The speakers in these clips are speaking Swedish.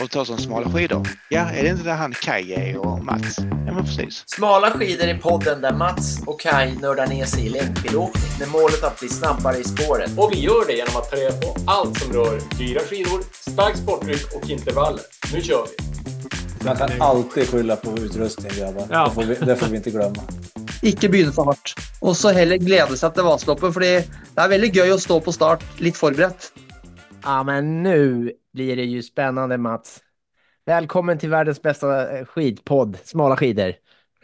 och tar som smala skidor. Ja, är det inte där han Kaj är och Mats? Ja, men precis. Smala skidor i podden där Mats och Kai nördar ner sig i längdskidåkning med målet att bli snabbare i spåret. Och vi gör det genom att ta reda på allt som rör dyra skidor, starkt sporttryck och intervaller. Nu kör vi! Man kan alltid skylla på utrustning grabbar. Ja. Det, får vi, det får vi inte glömma. Ikke begynne for hardt. Og så heller glede seg til Vasaloppet, fordi det er veldig gøy å stå på start litt forberedt. Ja, men nu blir det ju spännande Mats. Välkommen till världens bästa eh, skidpodd, Smala skidor.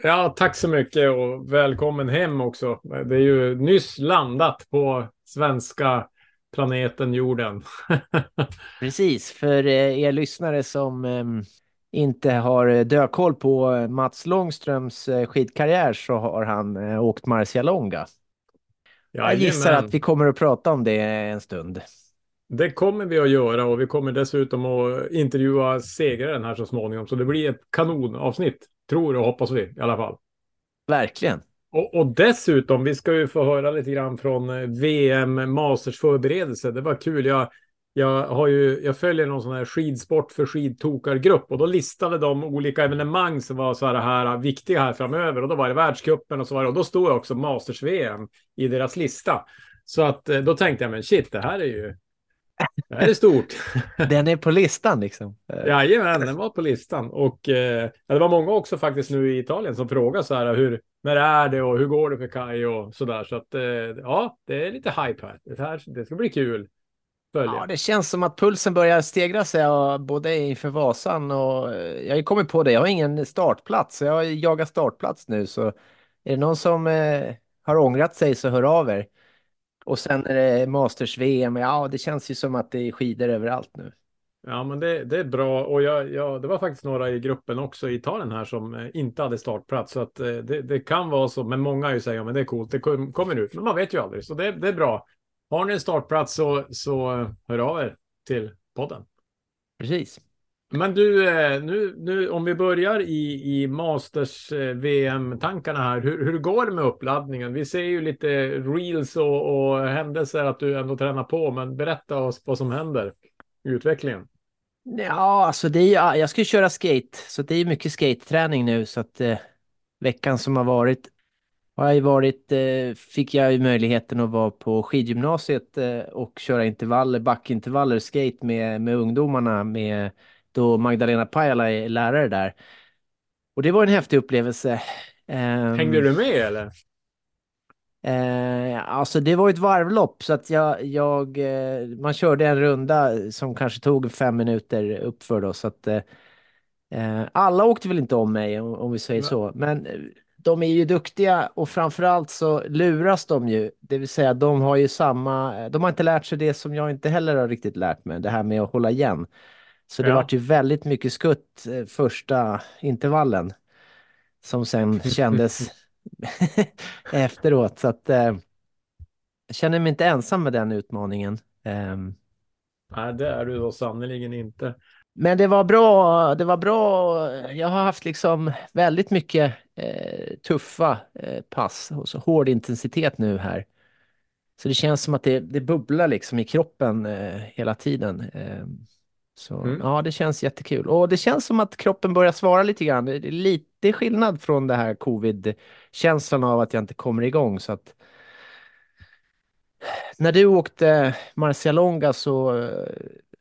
Ja, tack så mycket och välkommen hem också. Det är ju nyss landat på svenska planeten jorden. Precis, för eh, er lyssnare som ehm, inte har eh, dökoll på Mats Långströms skidkarriär så har han åkt Marcialonga. Jag gissar att vi kommer att prata om det en stund. Det kommer vi att göra och vi kommer dessutom att intervjua segraren här så småningom. Så det blir ett kanonavsnitt, tror och hoppas vi i alla fall. Verkligen. Och, och dessutom, vi ska ju få höra lite grann från eh, VM Masters förberedelse. Det var kul. Jag, jag, har ju, jag följer någon sån här skidsport för skidtokargrupp och då listade de olika evenemang som var så här, här viktiga här framöver. Och då var det världscupen och så var det, och då stod också Masters VM i deras lista. Så att eh, då tänkte jag, men shit, det här är ju det är stort. Den är på listan liksom. Jajamän, den var på listan. Och eh, det var många också faktiskt nu i Italien som frågade så här hur, när är det och hur går det för Kai och så där. Så att eh, ja, det är lite hype här. Det, här, det ska bli kul. Följa. Ja, det känns som att pulsen börjar stegra sig och både inför Vasan och eh, jag har kommit på det. Jag har ingen startplats. Jag har jagat startplats nu så är det någon som eh, har ångrat sig så hör av er. Och sen är det Masters-VM. Ja, det känns ju som att det är skidor överallt nu. Ja, men det, det är bra. Och jag, jag, det var faktiskt några i gruppen också i Italien här som eh, inte hade startplats. Så att eh, det, det kan vara så. Men många ju säger, men det är coolt, det kom- kommer ut. Men man vet ju aldrig, så det, det är bra. Har ni en startplats så, så eh, hör av er till podden. Precis. Men du, eh, nu, nu om vi börjar i, i Masters-VM-tankarna eh, här. Hur, hur går det med uppladdningen? Vi ser ju lite reels och, och händelser att du ändå tränar på, men berätta oss vad som händer i utvecklingen. Ja, alltså det är jag ska ju köra skate, så det är mycket skate-träning nu så att eh, veckan som har varit har jag ju varit, eh, fick jag ju möjligheten att vara på skidgymnasiet eh, och köra intervaller, backintervaller, skate med, med ungdomarna med då Magdalena Pajala är lärare där. Och det var en häftig upplevelse. Ehm, Hängde du med eller? Eh, alltså det var ett varvlopp så att jag, jag eh, man körde en runda som kanske tog fem minuter uppför då så att eh, eh, alla åkte väl inte om mig om, om vi säger så. Men eh, de är ju duktiga och framförallt så luras de ju. Det vill säga de har ju samma, de har inte lärt sig det som jag inte heller har riktigt lärt mig. Det här med att hålla igen. Så det Ja. vart ju väldigt mycket skutt eh, första intervallen. Som sen kändes efteråt. Så att eh, jag känner mig inte ensam med den utmaningen. Ehm, Nej, det är du då sannerligen inte. men det var bra. Det var bra. Jag har haft liksom väldigt mycket eh, tuffa eh, pass och så hård intensitet nu här. Så det känns som att det, det bubblar liksom i kroppen eh, hela tiden. Så Mm. ja, det känns jättekul. Och det känns som att kroppen börjar svara lite grann. Det är lite skillnad från det här covid-känslan av att jag inte kommer igång. Så att när du åkte Marcialonga så eh,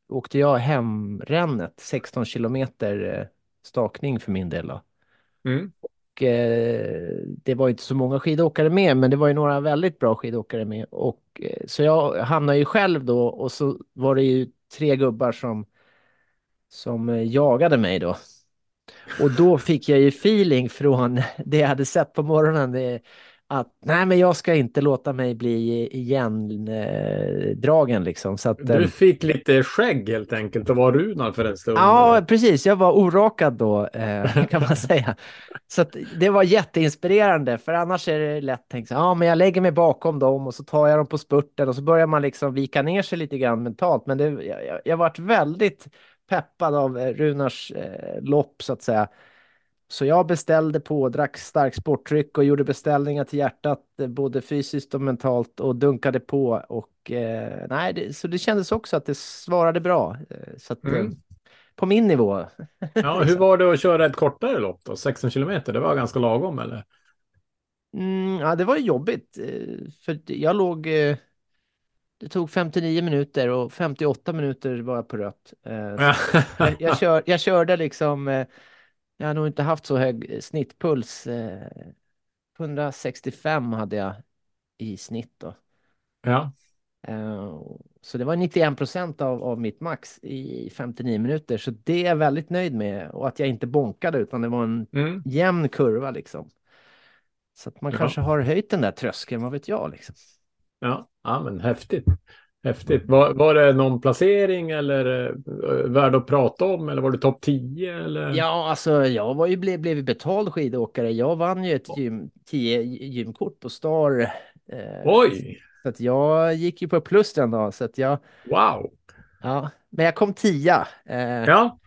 åkte jag hemrännet 16 kilometer eh, stakning för min del. Då. Mm. Och, eh, det var inte så många skidåkare med, men det var ju några väldigt bra skidåkare med. Och, eh, så jag hamnade ju själv då och så var det ju tre gubbar som, som eh, jagade mig då. Och då fick jag ju feeling från det jag hade sett på morgonen. Att nej, men jag ska inte låta mig bli igen eh, dragen liksom. Så att, eh, Du fick lite skägg helt enkelt och var Runar för en stund. Ja, precis. Jag var orakad då, eh, kan man säga. Så det var jätteinspirerande, för annars är det lätt tänkt så ja, men jag lägger mig bakom dem och så tar jag dem på spurten och så börjar man liksom vika ner sig lite grann mentalt. Men det, jag, jag, jag varit väldigt peppad av eh, Runars eh, lopp så att säga. Så jag beställde på, drack stark sporttryck och gjorde beställningar till hjärtat, eh, både fysiskt och mentalt och dunkade på. Och eh, nej, det, så det kändes också att det svarade bra. Eh, Så att, Mm. på min nivå. Ja, hur var det att köra ett kortare lopp då? 16 kilometer, det var ganska lagom eller? Mm, ja, det var jobbigt. För jag låg... eh, Det tog 59 minuter och 58 minuter var jag på rött. Eh, Jag, jag, kör, jag körde liksom... eh, Jag har nog inte haft så hög eh, snittpuls. eh, 165 hade jag i snitt då. ja. Eh, Så det var 91 procent av, av mitt max i 59 minuter. Så det är jag väldigt nöjd med. Och att jag inte bonkade utan det var en Mm. jämn kurva liksom. Så att man Ja. kanske har höjt den där tröskeln, vad vet jag liksom. Ja, ja men häftigt. Häftigt. Var, var det någon placering eller eh, värd att prata om? Eller var det topp 10? Eller? Ja, alltså jag var ju blev, blev betald skidåkare. Jag vann ju ett gym, 10 gymkort på Star. Eh, Oj, Så att jag gick ju på plus den dagen. Så att jag, wow. ja, men jag kom tia. Eh, ja. Ja,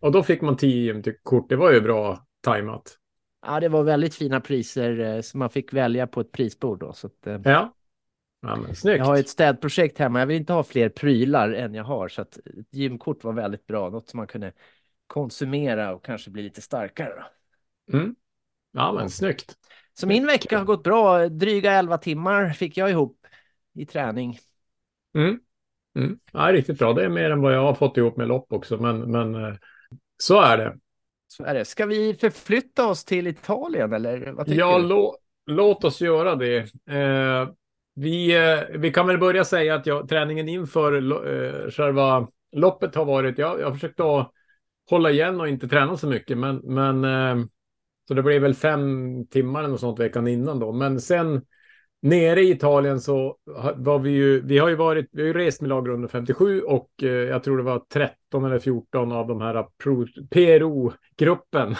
och då fick man 10 kort. Det var ju bra tajmat. det var väldigt fina priser eh, som man fick välja på ett prisbord då. Så att, eh, Ja, ja jag har ett städprojekt hemma. Jag vill inte ha fler prylar än jag har. Så att ett gymkort var väldigt bra. Något som man kunde konsumera och kanske bli lite starkare. Mm. Ja, men snyggt. Så min vecka har gått bra. Dryga 11 timmar fick jag ihop i träning. Mm. Mm. Ja, riktigt bra. Det är mer än vad jag har fått ihop med lopp också, men, men eh, så är det. Så är det. Ska vi förflytta oss till Italien eller vad Ja, lå, låt oss göra det. Eh, vi, eh, vi kan väl börja säga att jag, träningen inför eh, själva loppet har varit, jag, jag har försökt att hålla igen och inte träna så mycket, men, men eh, så det blev väl fem timmar eller något sånt veckan innan då. Men sen nere i Italien så var vi ju, vi har ju varit, vi har ju rest med lag 157 och eh, jag tror det var 13 eller 14 av de här Pro- PRO-gruppen.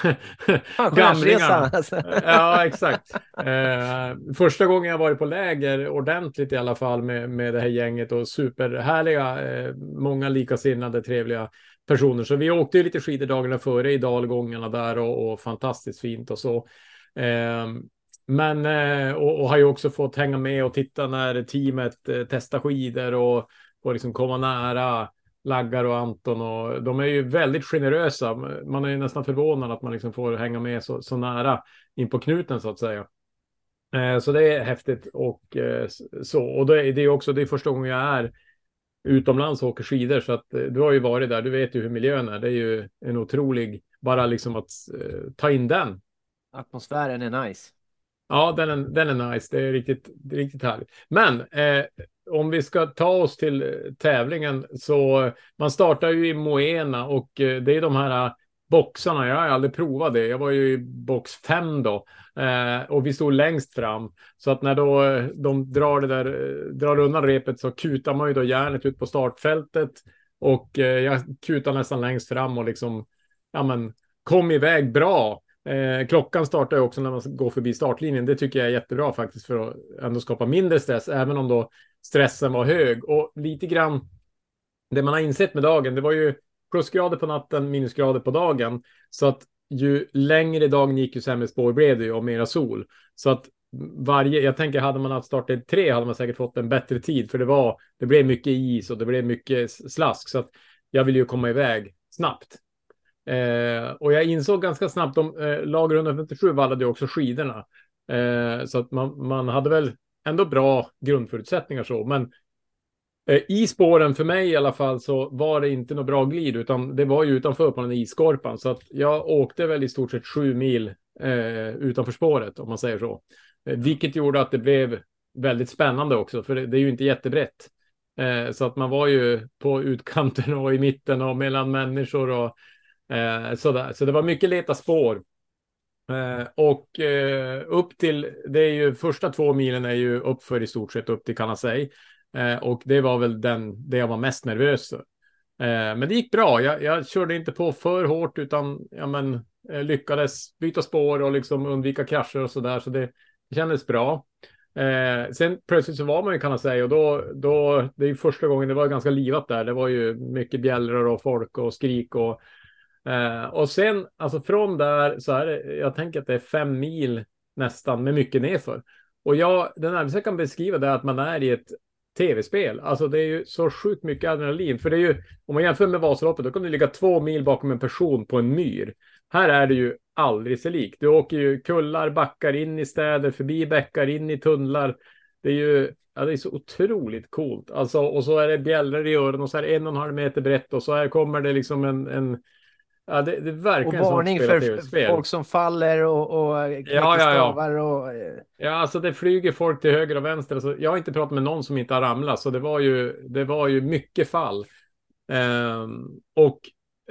Pensionärsresa, alltså. ja, exakt. Eh, första gången jag varit på läger ordentligt i alla fall med, med det här gänget och superhärliga, eh, många likasinnade, trevliga personer. Så vi åkte ju lite skidor dagarna före i dalgångarna där och, och fantastiskt fint och så. Men eh, och, och har ju också fått hänga med och titta när teamet eh, testar skidor och, och liksom komma nära Laggar och Anton och de är ju väldigt generösa. Man är ju nästan förvånad att man liksom får hänga med så, så nära in på knuten så att säga. Eh, så det är häftigt och så. Och det, är- också det är första gången jag är utomlands och åker skidor så att du har ju varit där. Du vet ju hur miljön är. Det är ju en otrolig, bara liksom att ta in den. Atmosfären är nice. Ja, den är, den är nice. Det är riktigt, riktigt härligt. Men eh, om vi ska ta oss till eh, tävlingen så man startar ju i Moena och eh, det är de här eh, boxarna. Jag har aldrig provat det. Jag var ju i box 5 då eh, och vi stod längst fram så att när då de drar det där, drar undan repet så kutar man ju då järnet ut på startfältet och eh, jag kutar nästan längst fram och liksom ja, men kom iväg bra. Eh, klockan startar ju också när man går förbi startlinjen. Det tycker jag är jättebra faktiskt för att ändå skapa mindre stress, även om då stressen var hög. Och lite grann det man har insett med dagen, det var ju plusgrader på natten, minusgrader på dagen. Så att ju längre dagen gick, ju sämre spår blev det ju och mera sol. Så att varje, jag tänker hade man haft startat tre hade man säkert fått en bättre tid, för det var, det blev mycket is och det blev mycket slask. Så att jag vill ju komma iväg snabbt. Eh, och jag insåg ganska snabbt, de, eh, lag 157 vallade ju också skidorna. Eh, så att man, man hade väl ändå bra grundförutsättningar så. Men eh, i spåren för mig i alla fall så var det inte något bra glid, utan det var ju utanför på den isskorpan. Så att jag åkte väl i stort sett sju mil eh, utanför spåret, om man säger så. Eh, vilket gjorde att det blev väldigt spännande också, för det, det är ju inte jättebrett. Så att man var ju på utkanten och i mitten och mellan människor och Eh, sådär. Så det var mycket leta spår. Eh, och eh, upp till, det är ju första två milen är ju uppför i stort sett upp till Kanasei. Eh, och det var väl den, det jag var mest nervös för. Eh, men det gick bra. Jag, jag körde inte på för hårt utan ja, men, eh, lyckades byta spår och liksom undvika krascher och sådär. Så det, det kändes bra. Eh, sen plötsligt så var man ju kan man säga och då, då, det är ju första gången det var ganska livat där. Det var ju mycket bjällror och folk och skrik och Eh, och sen, alltså från där så är det, jag tänker att det är fem mil nästan med mycket nedför. Och jag, det närmaste jag kan beskriva det är att man är i ett tv-spel. Alltså det är ju så sjukt mycket adrenalin. För det är ju, om man jämför med Vasaloppet, då kan du ligga två mil bakom en person på en myr. Här är det ju aldrig sig likt. Du åker ju kullar, backar in i städer, förbi bäckar, in i tunnlar. Det är ju ja, det är så otroligt coolt. Alltså, och så är det bjällror i öronen och så är det en och en halv meter brett och så här kommer det liksom en, en Ja, det, det verkar och varning för folk som faller och, och ja, ja, ja. Och... ja, alltså det flyger folk till höger och vänster. Alltså, jag har inte pratat med någon som inte har ramlat, så det var ju, det var ju mycket fall. Um, och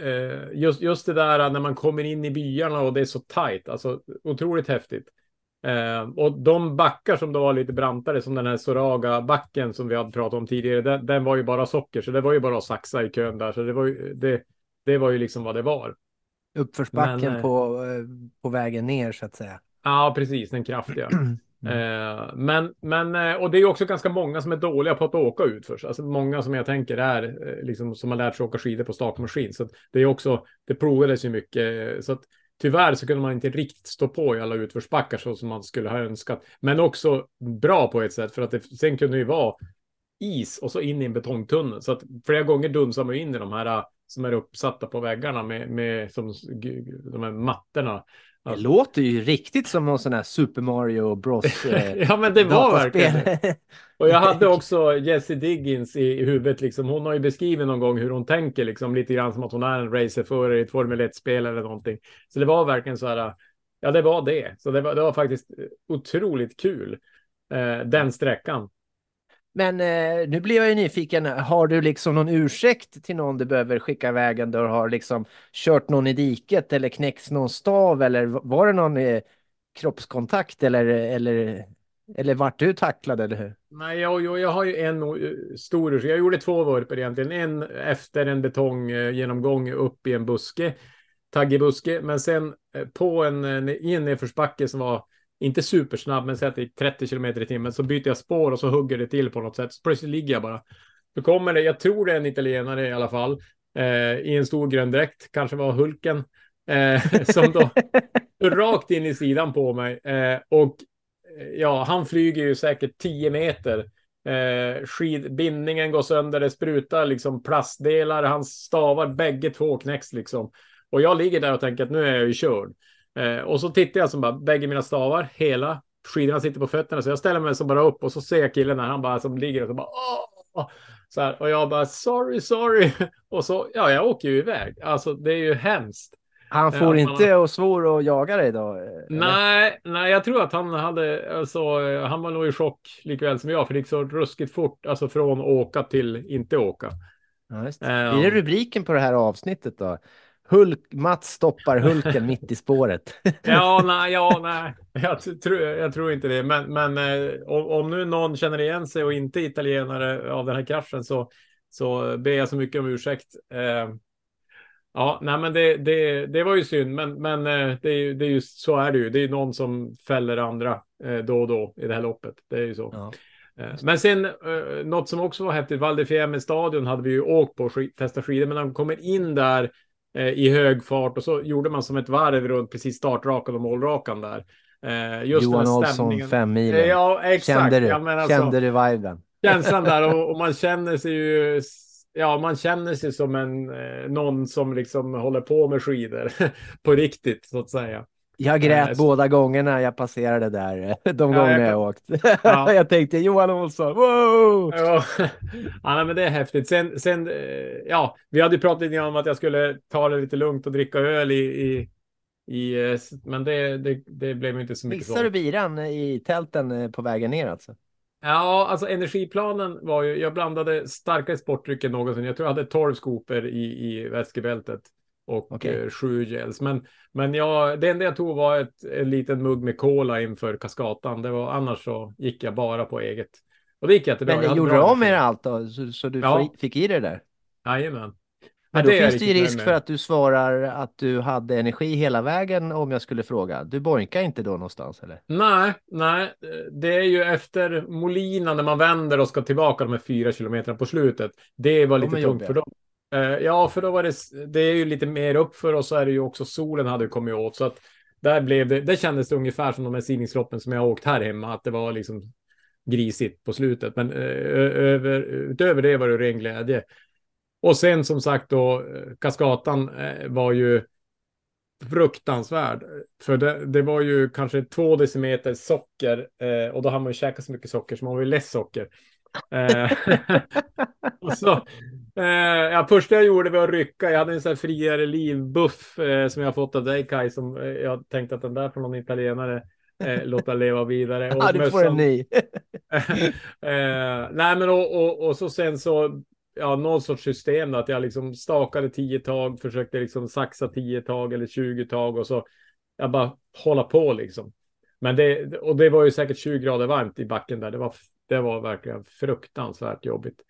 uh, just, just det där när man kommer in i byarna och det är så tajt, alltså otroligt häftigt. Uh, och de backar som då var lite brantare, som den här Soraga-backen som vi hade pratat om tidigare, den, den, var ju bara socker, så det var ju bara att saxa i kön där. Så det var ju, det, det var ju liksom vad det var. Uppförsbacken Men, eh, på, eh, på vägen ner så att säga. Ja, precis, den kraftiga. Mm. Eh, men, men, och det är också ganska många som är dåliga på att åka ut först. Alltså många som jag tänker är liksom som har lärt sig åka skidor på stakmaskin. Så det är också, det provades ju mycket. Så att tyvärr så kunde man inte riktigt stå på i alla utförsbackar så som man skulle ha önskat. Men också bra på ett sätt för att det sen kunde ju vara is och så in i en betongtunnel. Så att flera gånger dunsar man in i de här som är uppsatta på väggarna med, med som, de här mattorna. Det alltså. låter ju riktigt som någon sån här Super Mario Bros. Eh, ja, men det var verkligen Och jag hade också Jessie Diggins i, huvudet. Liksom. Hon har ju beskrivit någon gång hur hon tänker, liksom, lite grann som att hon är en racerförare i ett Formel 1-spel eller någonting. Så det var verkligen så här. Ja, det var det. Så det var, det var faktiskt otroligt kul. Eh, den sträckan. Men eh, nu blir jag ju nyfiken. Har du liksom någon ursäkt till någon du behöver skicka iväg en? Du har liksom kört någon i diket eller knäckts någon stav eller var det någon eh, kroppskontakt eller, eller, eller vart du tacklad eller hur? Nej, jag, jag, jag har ju en eh, stor ursäkt. Jag gjorde två vurpor egentligen. En efter en betonggenomgång upp i en buske, taggig buske, men sen eh, på en, eh, i en nedförsbacke som var inte supersnabb, men säg att det är 30 kilometer i timmen, så byter jag spår och så hugger det till på något sätt. Så plötsligt ligger jag bara. Då kommer det, jag tror det är en italienare i alla fall, eh, i en stor grön dräkt, kanske var Hulken, eh, som då rakt in i sidan på mig. Eh, och eh, ja, han flyger ju säkert 10 meter. Eh, skidbindningen går sönder, det sprutar liksom plastdelar, hans stavar bägge två knäcks liksom. Och jag ligger där och tänker att nu är jag ju körd. Eh, och så tittar jag som bara, bägge mina stavar, hela, skidorna sitter på fötterna, så jag ställer mig som bara upp och så ser jag killen när han bara som ligger och så bara, Åh! Så här, och jag bara, sorry, sorry. Och så, ja, jag åker ju iväg. Alltså, det är ju hemskt. Han får ja, inte och svor och jaga dig då? Eller? Nej, nej, jag tror att han hade, alltså, han var nog i chock likväl som jag, för det gick så ruskigt fort, alltså från åka till inte åka. Ja, just det. Um, är det rubriken på det här avsnittet då? Hulk, Mats stoppar Hulken mitt i spåret. ja, nej, ja, nej. Jag, tror, jag tror inte det. Men, men eh, om nu någon känner igen sig och inte är italienare av den här kraschen så, så ber jag så mycket om ursäkt. Eh, ja, nej, men det, det, det var ju synd, men, men eh, det, är, det är ju så är det ju. Det är någon som fäller andra eh, då och då i det här loppet. Det är ju så. Ja. Men sen något som också var häftigt, Val di stadion hade vi ju åkt på och testa skidor, men när de kommer in där i hög fart och så gjorde man som ett varv runt precis startrakan och målrakan där. Eh, just Johan Olsson, fem mil. Eh, ja, exakt. Kände du, ja, alltså, kände du viben? Känslan där och, och, man känner sig ju Ja, man känner sig som en någon som liksom håller på med skidor på riktigt så att säga. Jag grät båda gångerna jag passerade där, de ja, gånger jag, jag åkt. Ja. jag tänkte Johan Olsson, wow! Ja, ja men det är häftigt. Sen, sen, eh, ja, vi hade pratat lite om att jag skulle ta det lite lugnt och dricka öl i, i, i eh, men det, det, det blev inte så mycket Missade du biran i tälten på vägen ner alltså? Ja, alltså energiplanen var ju, jag blandade starkare sportdrycker någonsin. Jag tror jag hade 12 skoper i, i väskebältet och okay. eh, sju gels. Men, men jag, det enda jag tog var ett, en liten mugg med cola inför Kaskatan. Det var, annars så gick jag bara på eget. Och det gick jättebra. Men gjorde du av med allt då? Så, så du ja. fick i det där? Jajamän. Men då finns det ju risk för att du svarar att du hade energi hela vägen om jag skulle fråga. Du boinkar inte då någonstans eller? Nej, nej, det är ju efter Molina när man vänder och ska tillbaka de här fyra kilometerna på slutet. Det var lite tungt för dem. Uh, ja, för då var det, det är ju lite mer uppför och så är det ju också solen hade kommit åt så att där blev det, det kändes det ungefär som de här sidningsloppen som jag har åkt här hemma, att det var liksom grisigt på slutet. Men eh, över, utöver det var det ren glädje. Och sen som sagt då, Kaskatan eh, var ju fruktansvärd. För det, det, var ju kanske två decimeter socker och då har man ju käkat så mycket socker så man var ju less socker. Eh, och så, eh, ja, första jag gjorde var att rycka. Jag hade en sån här friare livbuff eh, som jag fått av dig Kai som eh, jag tänkte att den där från någon italienare eh, låta leva vidare. Och ja, du får en ny. nej, men och, och, och så sen så ja, någon sorts system då, att jag liksom stakade tio tag, försökte liksom saxa tio tag eller 20 tag och så jag bara hålla på liksom. Men det, och det var ju säkert 20 grader varmt i backen där. Det var, det var verkligen fruktansvärt jobbigt.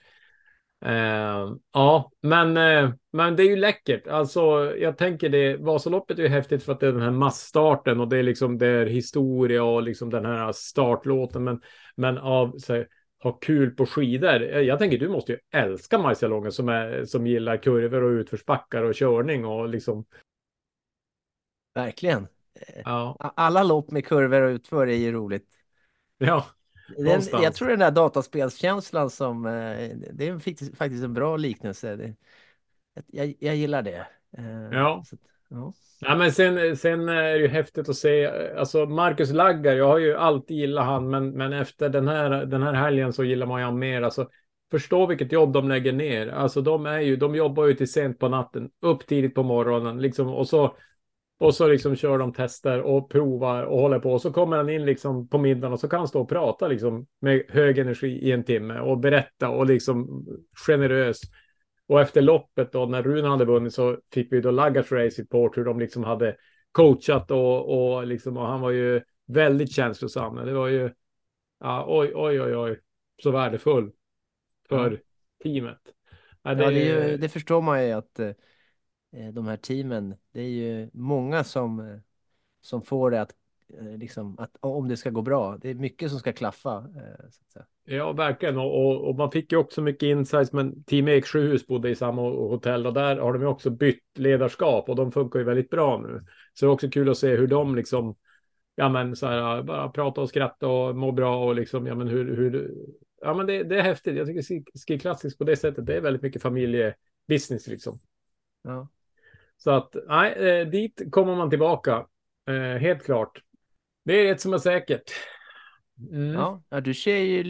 Uh, ja, men, uh, men det är ju läckert. Alltså, jag tänker det. Vasaloppet är ju häftigt för att det är den här massstarten och det är liksom det är historia och liksom den här startlåten. Men, men av så ha kul på skidor. Jag tänker du måste ju älska Marcialonga som, är, som gillar kurvor och utförsbackar och körning och liksom. Verkligen. Ja. Alla lopp med kurvor och utför är ju roligt. Ja. Den, jag tror den där dataspelskänslan som, eh, det är faktiskt en bra liknelse. Det, jag, jag gillar det. Eh, ja. Så, ja. Ja, men sen, sen är det ju häftigt att se, alltså Marcus Laggar, jag har ju alltid gillat han, men, men efter den här, den här helgen så gillar man ju han mer. Alltså, förstå vilket jobb de lägger ner. Alltså de är ju, de jobbar ju till sent på natten, upp tidigt på morgonen, liksom, och så och så liksom kör de tester och provar och håller på. Och så kommer han in liksom på middagen och så kan han stå och prata liksom med hög energi i en timme och berätta och liksom generös. Och efter loppet då när Rune hade vunnit så fick vi då Laggars race report hur de liksom hade coachat och, och liksom och han var ju väldigt känslosam. Det var ju ja, oj, oj, oj, oj, så värdefull för ja. teamet. Ja, det, ja, det, ju, det, förstår man ju att eh, de här teamen, det är ju många som, eh, som får det att Eh, liksom, att, om det ska gå bra. Det är mycket som ska klaffa. Eh, ja, verkligen. Och, och, och, man fick ju också mycket insights. Men Team Eksjöhus bodde i samma hotell och där har de ju också bytt ledarskap och de funkar ju väldigt bra nu. Så det är också kul att se hur de liksom, ja men så här, bara prata och skratta och må bra och liksom, ja men hur, hur ja men det, det är häftigt. Jag tycker Ski Classics på det sättet, det är väldigt mycket familjebusiness liksom. Ja. Så att, nej, eh, dit kommer man tillbaka. Eh, helt klart. Det är ett som är säkert. Mm. Ja, du ser ju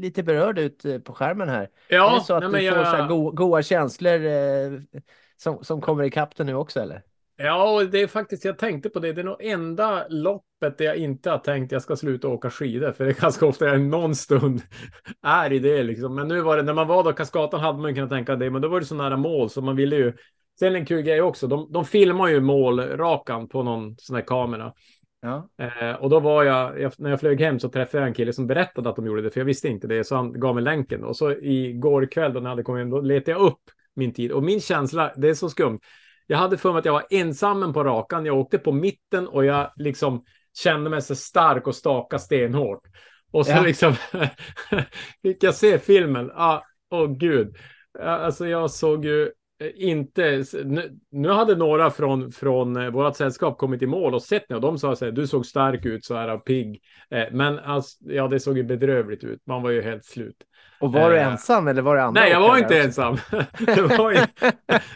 lite berörd ut eh, på skärmen här. Ja, är det så att nej, du får jag... så go goa känslor eh, som, som kommer i kapten nu också eller? Ja, det är faktiskt, jag tänkte på det, det är nog enda loppet där jag inte har tänkt jag ska sluta åka skidor, för det är ganska ofta jag någon stund är i det liksom. Men nu var det, när man var då Kaskatan hade man ju kunnat tänka det, men då var det så nära mål så man ville ju. Sen en kul grej också, de, de filmar ju målrakan på någon sån här kamera. Ja. Eh, och då var jag, jag, när jag flög hem så träffade jag en kille som berättade att de gjorde det, för jag visste inte det, så han gav mig länken. Och så igår kväll då när jag hade kommit hem, då letade jag upp min tid. Och min känsla, det är så skumt. Jag hade för mig att jag var ensam på rakan. Jag åkte på mitten och jag liksom kände mig så stark och staka stenhårt. Och så ja. liksom fick jag se filmen. Ah, åh oh, gud. Alltså jag såg ju inte, nu, nu, hade några från, från eh, vårt sällskap kommit i mål och sett det och de sa så här, du såg stark ut så här pigg. Eh, men alltså, ja, det såg ju bedrövligt ut. Man var ju helt slut. Och var du ensam eller var det andra? Nej, jag var inte ensam. det, var ju,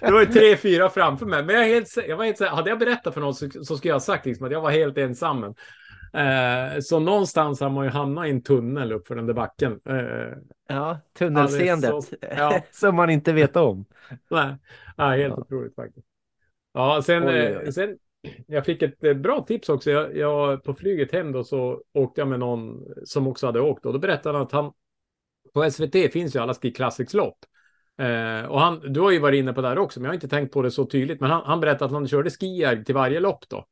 det var ju tre, fyra framför mig. Men jag, helt, jag var helt, hade jag berättat för någon så, så skulle jag ha sagt liksom att jag var helt ensam. Eh, så någonstans har man ju hamnat i en tunnel upp för den där backen. Eh, ja, tunnelseendet så, ja. som man inte vet om. Nej, ja, helt ja. otroligt faktiskt. Ja, sen, oj, oj. Eh, sen jag fick ett eh, bra tips också. Jag, jag, på flyget hem då så åkte jag med någon som också hade åkt och då berättade han att han på SVT finns ju alla Ski Classics lopp. Eh, och han, du har ju varit inne på det här också, men jag har inte tänkt på det så tydligt. Men han, han berättade att han körde skier till varje lopp då.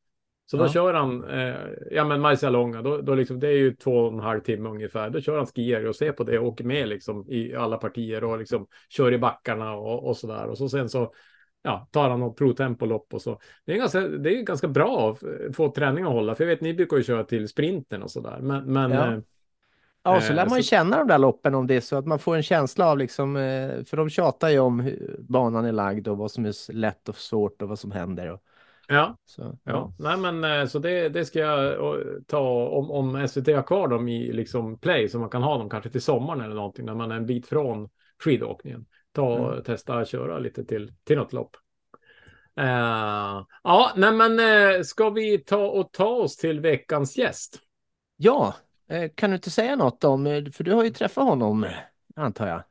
Så då kör han, eh, ja men Marcialonga, då, då liksom, det är ju två och en halv timme ungefär. Då kör han skier och ser på det och åker med liksom i alla partier och liksom kör i backarna och, och så där. Och så sen så ja, tar han något pro-tempolopp och så. Det är ganska, det är ganska bra att få träning att hålla, för jag vet ni brukar ju köra till sprinten och så där. Men, men ja. Eh, Ja, så lär man ju så... känna de där loppen om det är så att man får en känsla av liksom, eh, för de tjatar ju om hur banan är lagd och vad som är lätt och svårt och vad som händer. Och Ja, Så, ja. Nej, men eh, så det, det ska jag ta om, om SVT har kvar dem i liksom play så man kan ha dem kanske till sommaren eller någonting när man är en bit från skidåkningen. Ta och Mm. testa köra lite till, till något lopp. Eh, ja, nej men eh, ska vi ta och ta oss till veckans gäst? Ja, kan du inte säga något om, för du har ju träffat honom, antar jag.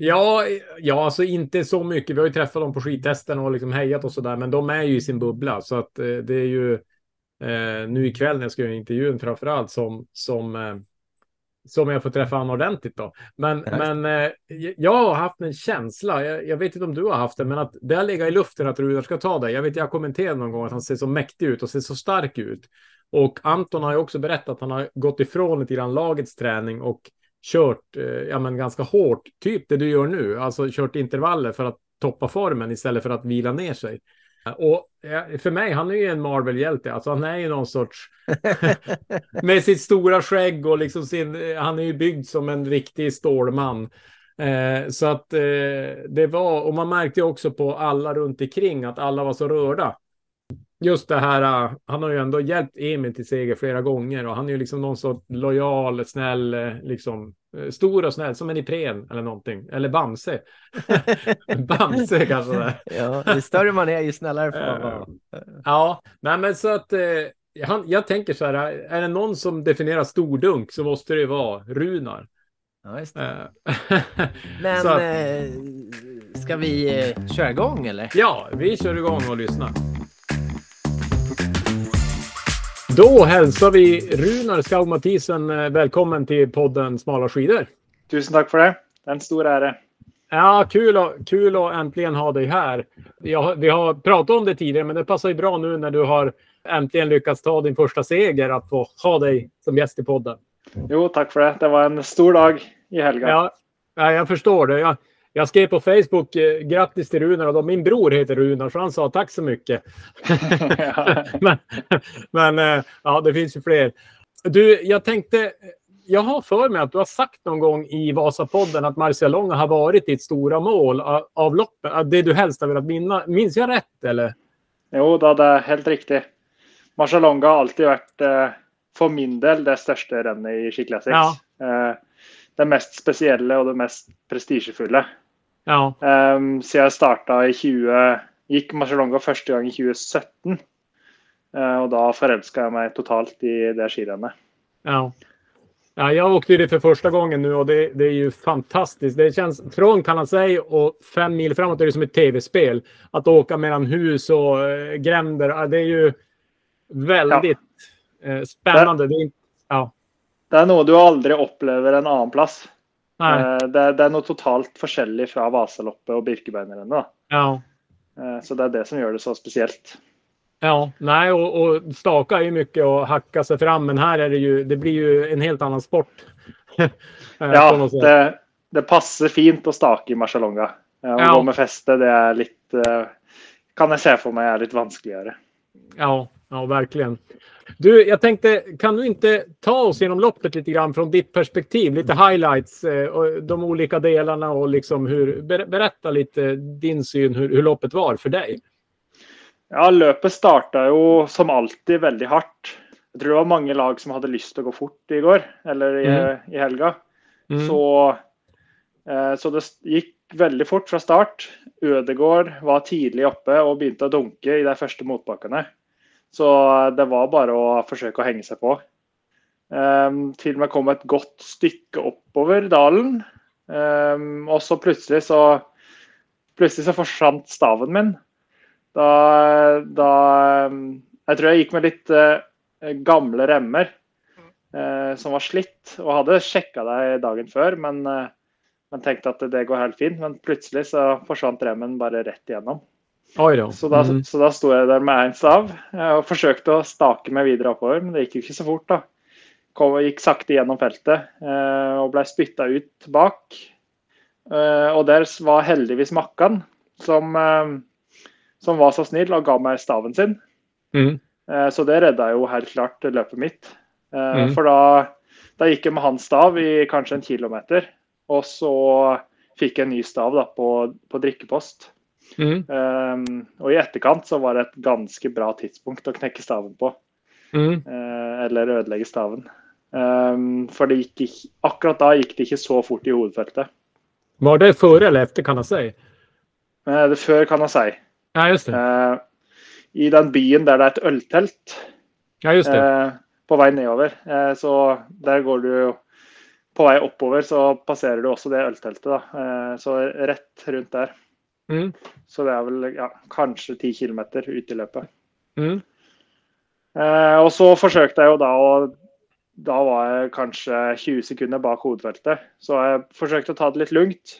Ja, ja, alltså inte så mycket. Vi har ju träffat dem på skidtesten och liksom hejat och sådär, men de är ju i sin bubbla så att eh, det är ju eh, nu ikväll när jag ska göra intervjun framför allt som som eh, som jag får träffa honom ordentligt då. Men, Ja, men eh, jag har haft en känsla. Jag, jag vet inte om du har haft det, men att det har legat i luften att Rudar ska ta det. Jag vet, jag har kommenterat någon gång att han ser så mäktig ut och ser så stark ut. Och Anton har ju också berättat att han har gått ifrån lite grann lagets träning och kört eh, ja, men ganska hårt, typ det du gör nu, alltså kört intervaller för att toppa formen istället för att vila ner sig. Och eh, för mig, han är ju en Marvel-hjälte, alltså han är ju någon sorts med sitt stora skägg och liksom sin, eh, han är ju byggd som en riktig stålman. Eh, så att eh, det var, och man märkte ju också på alla runt omkring att alla var så rörda. Just det här, uh, han har ju ändå hjälpt Emil till seger flera gånger och han är ju liksom någon så lojal, snäll, eh, liksom eh, stor och snäll som en Ipren eller någonting. Eller Bamse. Bamse kanske det. Ja, ju större man är, ju snällare får man vara. Ja, nej men så att eh, han, jag tänker så här, är det någon som definierar stordunk så måste det ju vara Runar. Ja, just det. Eh, Men att- eh, ska vi eh, köra igång eller? Ja, vi kör igång och lyssnar. Då hälsar vi Runar Skaug Mathisen eh, välkommen till podden Smala skidor. Tusen takk for det. Det er en stor ære. Ja, kul, och, kul att äntligen ha dig här. Vi har, vi har pratat om det tidigare, men det passar ju bra nu när du har äntligen lyckats ta din första seger att få ha dig som gäst i podden. Jo, takk for det. Det var en stor dag i helga. Ja, ja jag förstår det. Jag, jag skrev på Facebook eh, grattis till Runar och då, min bror heter Runar så han sa tack så mycket. Men men eh, ja, det finns ju fler. Du, jag tänkte, jag har för mig att du har sagt någon gång i Vasapodden att Marcialonga har varit ditt stora mål av, loppet. Det du helst har velat vinna. Minns jag rätt eller? Jo da, det er helt riktig. Marcialonga har alltid eh, for min del, det største rennet i Ski Classics. Ja. Eh, det mest spesielle og det mest prestisjefulle. Ja, Um, siden jeg starta i 20 Gikk Marcialonga første gang i 2017. Eh, og da forelska jeg meg totalt i det skirennet. ja. Ja, jag åkte det för första gången nu och det, det är ju fantastiskt. Det känns från Kanasei och fem mil framåt är det som ett tv-spel. Att åka mellan hus och eh, gränder. ja, Det är ju väldigt eh, spännande. Det är, inte- ja, Det er noe du aldri opplever en annen plass. Eh, Det, det er noe totalt forskjellig fra Vasaloppet og Birkebeinerrennet. ja. Eh, Så det er det som gjør det så spesielt. Ja, nej, och, och staka är ju mycket att hacka sig fram, men här är det ju, det blir ju en helt annan sport. Eh, Ja, det, det passer fint å stake i Marcialonga. Å Ja. gå med feste, det er litt eh, Kan jeg se for meg er litt vanskeligere. Ja, ja, verkligen. Du, jag tänkte, kan du inte ta oss genom loppet lite grann från ditt perspektiv? Lite highlights eh, och de olika delarna och liksom hur, ber, berätta lite din syn hur, hur loppet var för dig. Ja, løpet starta jo som alltid veldig hardt. Jeg tror det var mange lag som hadde lyst til å gå fort i går, eller i, Mhm. i helga. Mm. Så, eh, så det gikk veldig fort fra start. Ødegård var tidlig oppe og begynte å dunke i de første motbakkene. Så det var bare å forsøke å henge seg på. Ehm, um, til og med kom et godt stykke oppover dalen. Ehm, um, og så plutselig så Plutselig så forsvant staven min. Da, da Jeg tror jeg gikk med litt uh, eh, gamle remmer uh, eh, som var slitt, og hadde sjekka det dagen før, men, uh, men tenkte at det går helt fint. Men plutselig så forsvant remmen bare rett igjennom. Så da, Mm. så da sto jeg der med én stav og forsøkte å stake meg videre oppover, men det gikk jo ikke så fort. da. Kom, gikk sakte gjennom feltet eh, og ble spytta ut bak. Eh, og der var heldigvis Makkan, som, eh, som var så snill og ga meg staven sin. Mm. Så det redda jo helt klart løpet mitt. Mm. For da, da gikk jeg med hans stav i kanskje en kilometer, og så fikk jeg en ny stav da, på, på drikkepost. Mm. Um, og i etterkant så var det et ganske bra tidspunkt å knekke staven på. Mm. eh, eller ødelegge staven. Um, for det gikk ikke, akkurat da gikk det ikke så fort i hovedfeltet. Var det före eller efter kan jag säga? Eh, det før, kan jeg si. Ja, just det. Eh, I den byen der det er et øltelt Ja, just det. på vei nedover, så der går du På vei oppover så passerer du også det ølteltet, da. Eh, så rett rundt der. Mm. Så det er vel ja, kanskje ti kilometer ut i løpet. Mm. Eh, og så forsøkte jeg jo da å Da var jeg kanskje 20 sekunder bak hovedfeltet. Så jeg forsøkte å ta det litt lugnt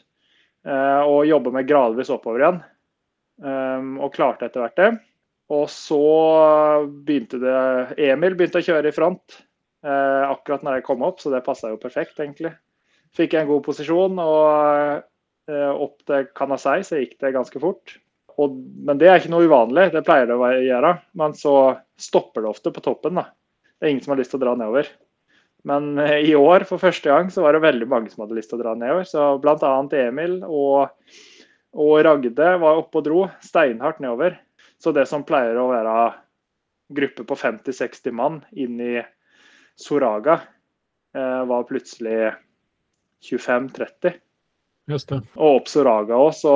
eh, og jobbe meg gradvis oppover igjen. Um, og klarte etter hvert det. Og så begynte det Emil begynte å kjøre i front eh, akkurat når jeg kom opp, så det passa jo perfekt, egentlig. Fikk jeg en god posisjon, og Eh, opp til Kanasei så gikk det ganske fort. Og, men det er ikke noe uvanlig, det pleier det å gjøre. Men så stopper det ofte på toppen. da. Det er ingen som har lyst til å dra nedover. Men eh, i år, for første gang, så var det veldig mange som hadde lyst til å dra nedover. Så bl.a. Emil og, og Ragde var oppe og dro steinhardt nedover. Så det som pleier å være gruppe på 50-60 mann inn i Soraga, eh, var plutselig 25-30. Og opp Soraga òg, så,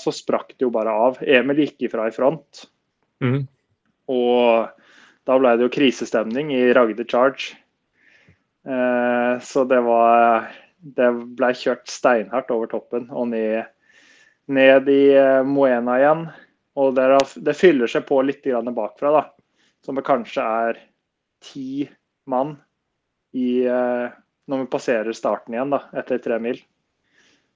så sprakk det jo bare av. Emil gikk ifra i front. Mm. Og da ble det jo krisestemning i Ragde Charge. Eh, så det var Det ble kjørt steinhardt over toppen og ned, ned i eh, Moena igjen. Og det, det fyller seg på litt grann bakfra, da. Som det kanskje er ti mann i, eh, når vi passerer starten igjen, da, etter tre mil.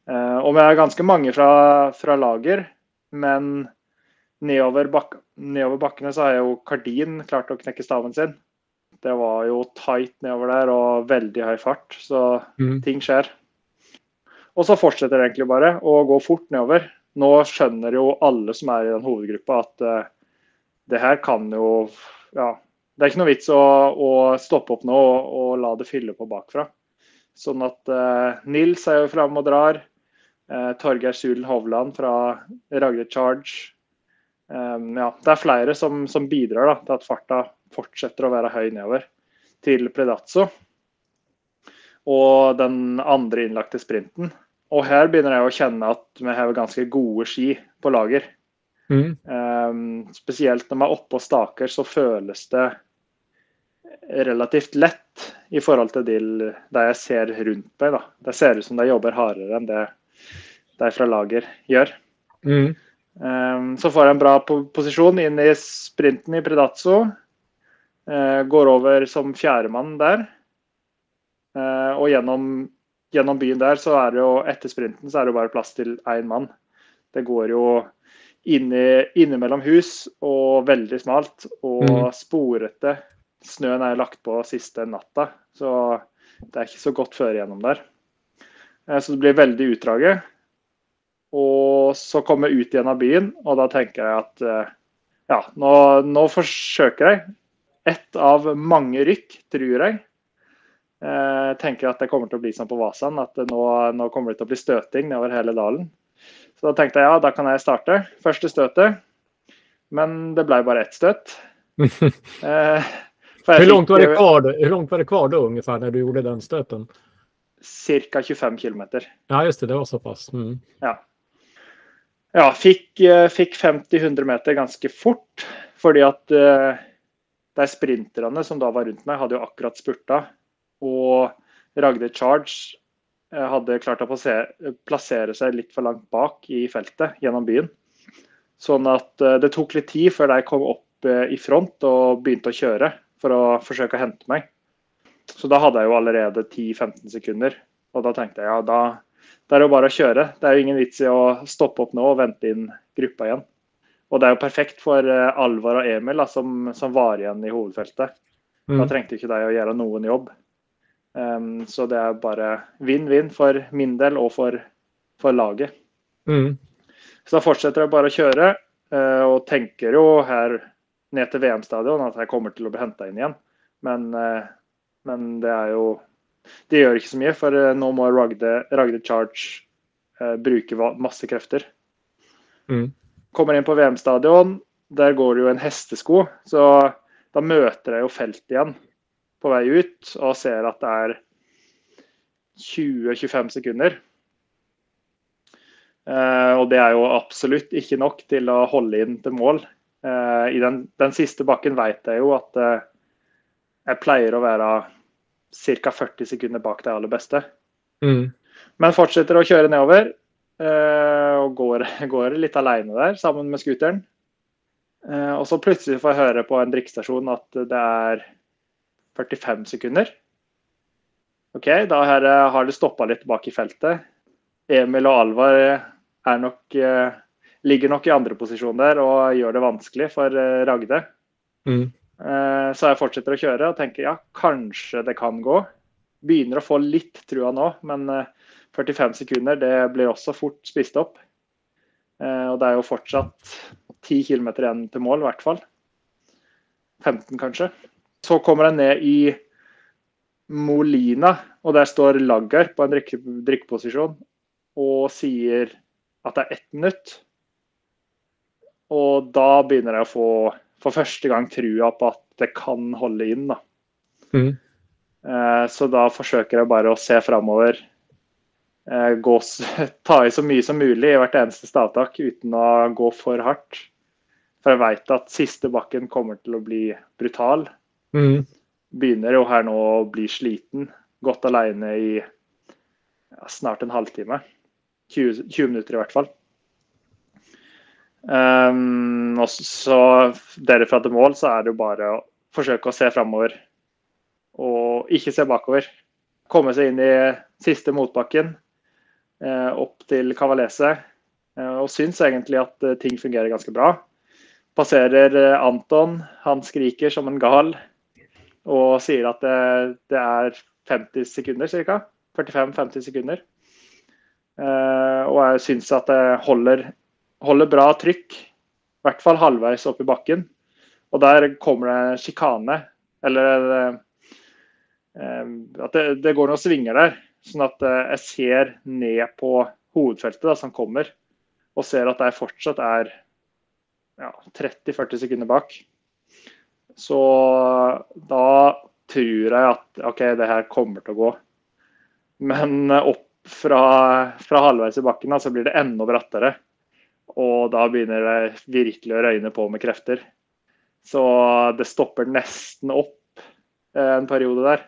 Eh, og vi er ganske mange fra, fra lager, men nedover, bak nedover bakkene så har jo Kardin klart å knekke staven sin. Det var jo tight nedover der og veldig høy fart, så Mm. ting skjer. Og så fortsetter det egentlig bare å gå fort nedover. Nå skjønner jo alle som er i den hovedgruppa at eh, det her kan jo Ja, det er ikke noe vits å, å stoppe opp nå og, og la det fylle på bakfra. Sånn at eh, Nils er jo framme og drar. Eh, Torgeir Sulen Hovland fra Ragde Charge. Um, ja, det er flere som, som bidrar da, til at farta fortsetter å være høy nedover til Predazzo. Og den andre innlagte sprinten. Og her begynner jeg å kjenne at vi har ganske gode ski på lager. Mm. Um, spesielt når man er oppe og staker, så føles det relativt lett i forhold til de, jeg ser rundt meg. Da. Det ser ut som de jobber hardere enn det de fra lager gjør. Mm. Um, så får en bra po posisjon inn i sprinten i Predazzo. Uh, går over som fjerdemann der. Uh, og gjennom, gjennom byen der, så er det jo etter sprinten så er det jo bare plass til én mann. Det går jo inni, innimellom hus og veldig smalt og Mm. sporete. Snøen er lagt på siste natta, så det er ikke så godt føre gjennom der. Uh, så det blir veldig utdraget. Og så komme ut igjen av byen, og da tenker jeg at eh, ja, nå, nå forsøker jeg. Ett av mange rykk, tror jeg. Eh, tenker at det kommer å bli som på Vasan, at det nå, nå kommer det å bli støting nedover hele dalen. Så da tenkte jeg ja, da kan jeg starte. Første støtet. Men det ble bare ett støt. Eh, Hur långt, var det kvar, då- hur långt var det kvar då ungefär när du gjorde den stöten? Ca. 25 km. Ja, just det. Det var så pass. Mm. Ja, fikk, fick eh, fikk 50-100 meter ganske fort. Fordi at eh, de sprinterne som da var rundt meg, hadde jo akkurat spurta. Og Ragde Charge eh, hade hadde klart å plassere, plassere seg litt for langt bak i feltet gjennom byen. Sånn at eh, det tok litt tid før de kom opp i front og begynte å kjøre for å forsøke å hente meg. Så da hadde jeg jo allerede 10-15 sekunder. Og da tenkte jeg ja, da, det er jo bare å kjøre. Det er jo ingen vits i å stoppe opp nå og vente inn gruppa igjen. Og det er jo perfekt for eh, Alvar og Emil, da, som, som var igjen i hovedfeltet. Da Mm. trengte ikke de å gjøre noen jobb. Um, så det er bare vinn-vinn for min del og for, for laget. Mm. Så da fortsetter jeg bare å kjøre, eh, og tenker jo her ned til VM-stadion at jeg kommer til å bli henta inn igjen. Men, eh, men det er jo Det gjør ikke så mye, for eh, nå må Ragde, Ragde Charge eh, bruke masse krefter. Mm. Kommer inn på VM-stadion. Der går det jo en hestesko, så da møter jeg jo feltet igjen på vei ut og ser at det er 20-25 sekunder. Eh, og det er jo absolutt ikke nok til å holde inn til mål. Eh, I den, den siste bakken vet jeg jo at eh, jeg pleier å være ca. 40 sekunder bak de aller beste. Mm. Men fortsetter å kjøre nedover. eh, og går, går litt alene der sammen med scooteren. Eh, og så plutselig får jeg høre på en drikkestasjon at det er 45 sekunder. OK, da her, eh, har det stoppa litt bak i feltet. Emil og Alvar er nok, ligger nok i andreposisjon der og gjør det vanskelig for Ragde. Mm. Eh, så jeg fortsetter å kjøre og tenker ja, kanskje det kan gå. Begynner å få litt trua nå, men eh, 45 sekunder det blir også fort spist opp. Eh, og det er jo fortsatt 10 km igjen til mål, i hvert fall. 15 kanskje. Så kommer jeg ned i Molina, og der står Laggar på en drikke, drikkeposisjon og sier at det er ett minutt. Og da begynner jeg å få for første gang trua på at det kan holde inn. da. Mm. Eh, Så da forsøker jeg bare å se framover. Eh, gå Ta i så mye som mulig i hvert eneste stavtak uten å gå for hardt. For jeg veit at siste bakken kommer til å bli brutal. Mm. Begynner jo her nå å bli sliten. Gått aleine i ja, snart en halvtime. 20, 20 minutter i hvert fall. Um, og så derifra til mål så er det jo bare å forsøke å se framover og ikke se bakover. Komme seg inn i siste motbakken, uh, opp til Cavalese. Uh, og syns egentlig at uh, ting fungerer ganske bra. Passerer Anton, han skriker som en gal og sier at det, det er 50 sekunder ca. 45-50 sekunder. Eh, og jeg syns at det holder, holder bra trykk, i hvert fall halvveis opp i bakken. Og der kommer det sjikane, eller eh, at det, det går noen svinger der. Sånn at eh, jeg ser ned på hovedfeltet da, som kommer, og ser at jeg fortsatt er ja, 30-40 sekunder bak. Så da tror jeg at OK, det her kommer til å gå. Men eh, upp opp fra, fra halvveis i bakken da, så alltså, blir det enda brattere. Og da begynner det virkelig å røyne på med krefter. Så det stopper nesten opp eh, en periode der.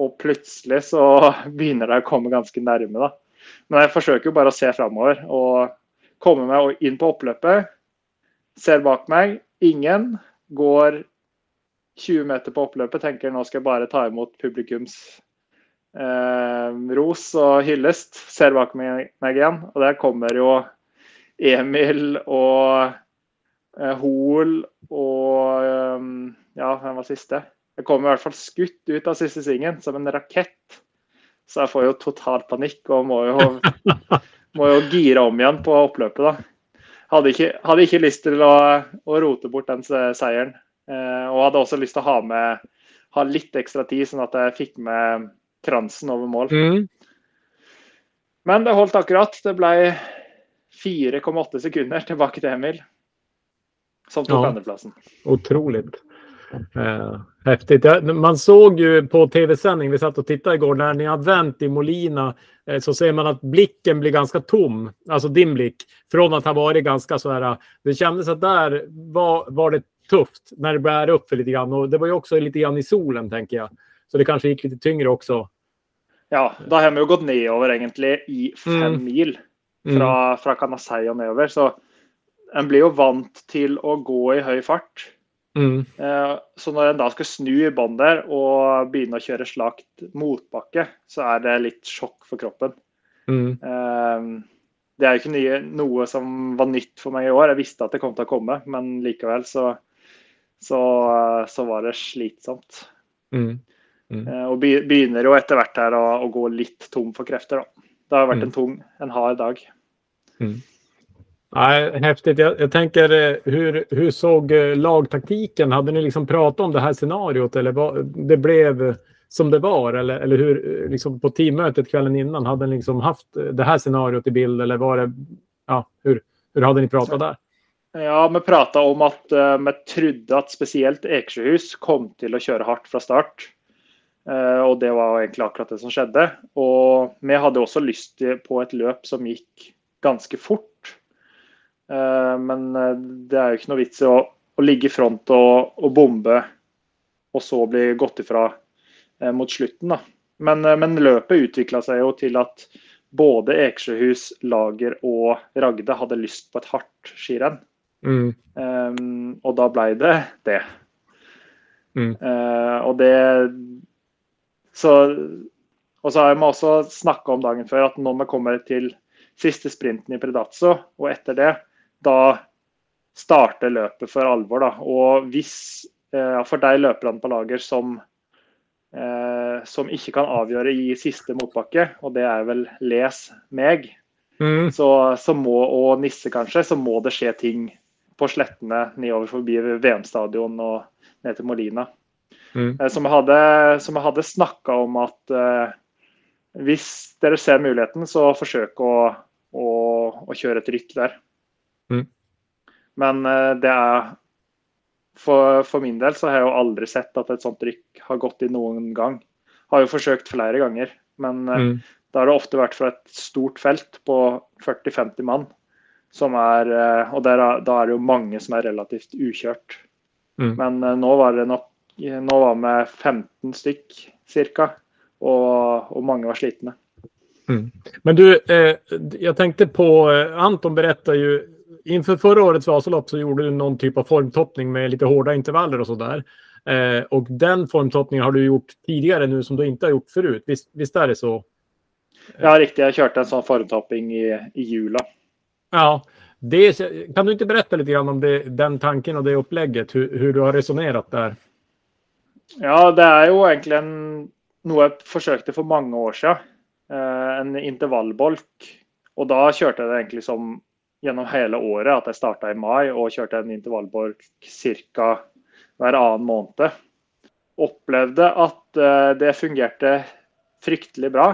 Og plutselig så begynner det å komme ganske nærme, da. Men jeg forsøker jo bare å se framover og komme meg inn på oppløpet. Ser bak meg, ingen. Går 20 meter på oppløpet, tenker nå skal jeg bare ta imot publikums eh, ros og hyllest. Ser bak mig meg igjen, og der kommer jo Emil og eh, Hoel og eh, Ja, hvem var siste? Jeg kommer i hvert fall skutt ut av siste svingen som en rakett. Så jeg får jo total panikk og må jo, må jo gire om igjen på oppløpet, da. Hadde ikke, hadde ikke lyst til å, å rote bort den se- seieren. Eh, og hadde også lyst til å ha med ha litt ekstra tid, sånn at jeg fikk med kransen over mål. Mm. Men det holdt akkurat. Det ble 4,8 sekunder tilbake til Emil, som tok Ja. andreplassen. Otroligt. Eh, häftigt. Man såg ju på tv-sändning, vi satt och tittade igår, när ni har vänt i Molina eh, så ser man att blicken blir ganska tom. Alltså din blick. Från att ha varit ganska så här. Det kändes att där var, var det tufft när det bär upp för lite grann. Och det var ju också lite grann i solen tänker jag. Så det kanske gick lite tyngre också. Ja, da har vi jo gått nedover egentlig i fem Mm. mil. Fra, fra Canasei og nedover. Så en blir jo vant til å gå i høy fart. Mm. Eh, Så når en da skal snu i bånn der og begynne å kjøre slakt motbakke, så er det litt sjokk for kroppen. Mm. Eh, Det er jo ikke nye, noe som var nytt for meg i år. Jeg visste at det kom til å komme, men likevel så, så, så var det slitsomt. Mm. Eh, Og be- begynner jo etter hvert her å, å gå litt tom for krefter. Da. Det har vært Mm. en tung, en hard dag. Nej, häftigt. Jag, jag tänker, eh, hur, hur såg eh, lagtaktiken? Hade ni liksom pratat om det här scenariot eller var, det blev som det var? Eller, eller hur, eh, liksom på teammötet kvällen innan, hade ni liksom haft det här scenariot i bild eller var det, ja, hur, hur hade ni pratat där? Ja, vi pratade om att uh, vi trodde att speciellt Eksjöhus kom till att köra hårt från start. Uh, och det var egentligen akkurat det som skedde. Och vi hade också lust på ett löp som gick ganska fort. Uh, men det är ju inte något vits att, att ligga i front och, och bomba och så bli gått ifrån mot slutet. Men, men löpet utvecklade sig ju till att både Eksjöhus, Lager och Ragde hade lust på ett hårt skirenn. Mm. Um, och då blev det det. Mm. Uh, och det så, och så har jag också snackat om dagen för att när man kommer till sista sprinten i Predazzo och efter det, då startar löpet för allvar. Då. Och viss, uh, för dig löparen på lager som uh, som inte kan avgöra i sista motbacke, och det är väl läs meg, Mm. så, så må, och Nisse kanske, så må det ske ting på slettene nedover forbi VM-stadion og ned til Molina. Mm. Eh, Som jeg hadde, som jeg hadde snakka om at eh, hvis dere ser muligheten, så forsøk å, å, å kjøre et rykk der. Mm. Men eh, det er for, for min del så har jeg jo aldri sett at et sånt rykk har gått i noen gang. Har jo forsøkt flere ganger, men eh, Mm. da har det ofte vært fra et stort felt på 40-50 mann. Som er, eh, og der, er- da er det jo mange som er relativt ukjørt. Mm. Men eh, nå var det nok Nå var vi 15 stykk cirka, og, og mange var slitne. Men du, eh, jag tänkte på, eh, Anton berättade ju, inför förra årets Vasalopp så gjorde du någon typ av formtoppning med lite hårda intervaller och sådär. Eh, och den formtoppningen har du gjort tidigare nu som du inte har gjort förut. Visst, visst är det så? Ja, riktigt. Jeg kjørte en sånn formtopping i, i jula. Ja. Det, kan du inte berätta lite grann om det, den tanken och det upplägget, hur, hur du har resonerat där? Ja, det er jo egentlig en, noe jeg forsøkte for mange år siden. Eh, en intervallbolk. Og da kjørte jeg det egentlig som gjennom hele året, at jeg starta i mai og kjørte en intervallbolk ca. hver annen måned. Opplevde at eh, det fungerte fryktelig bra.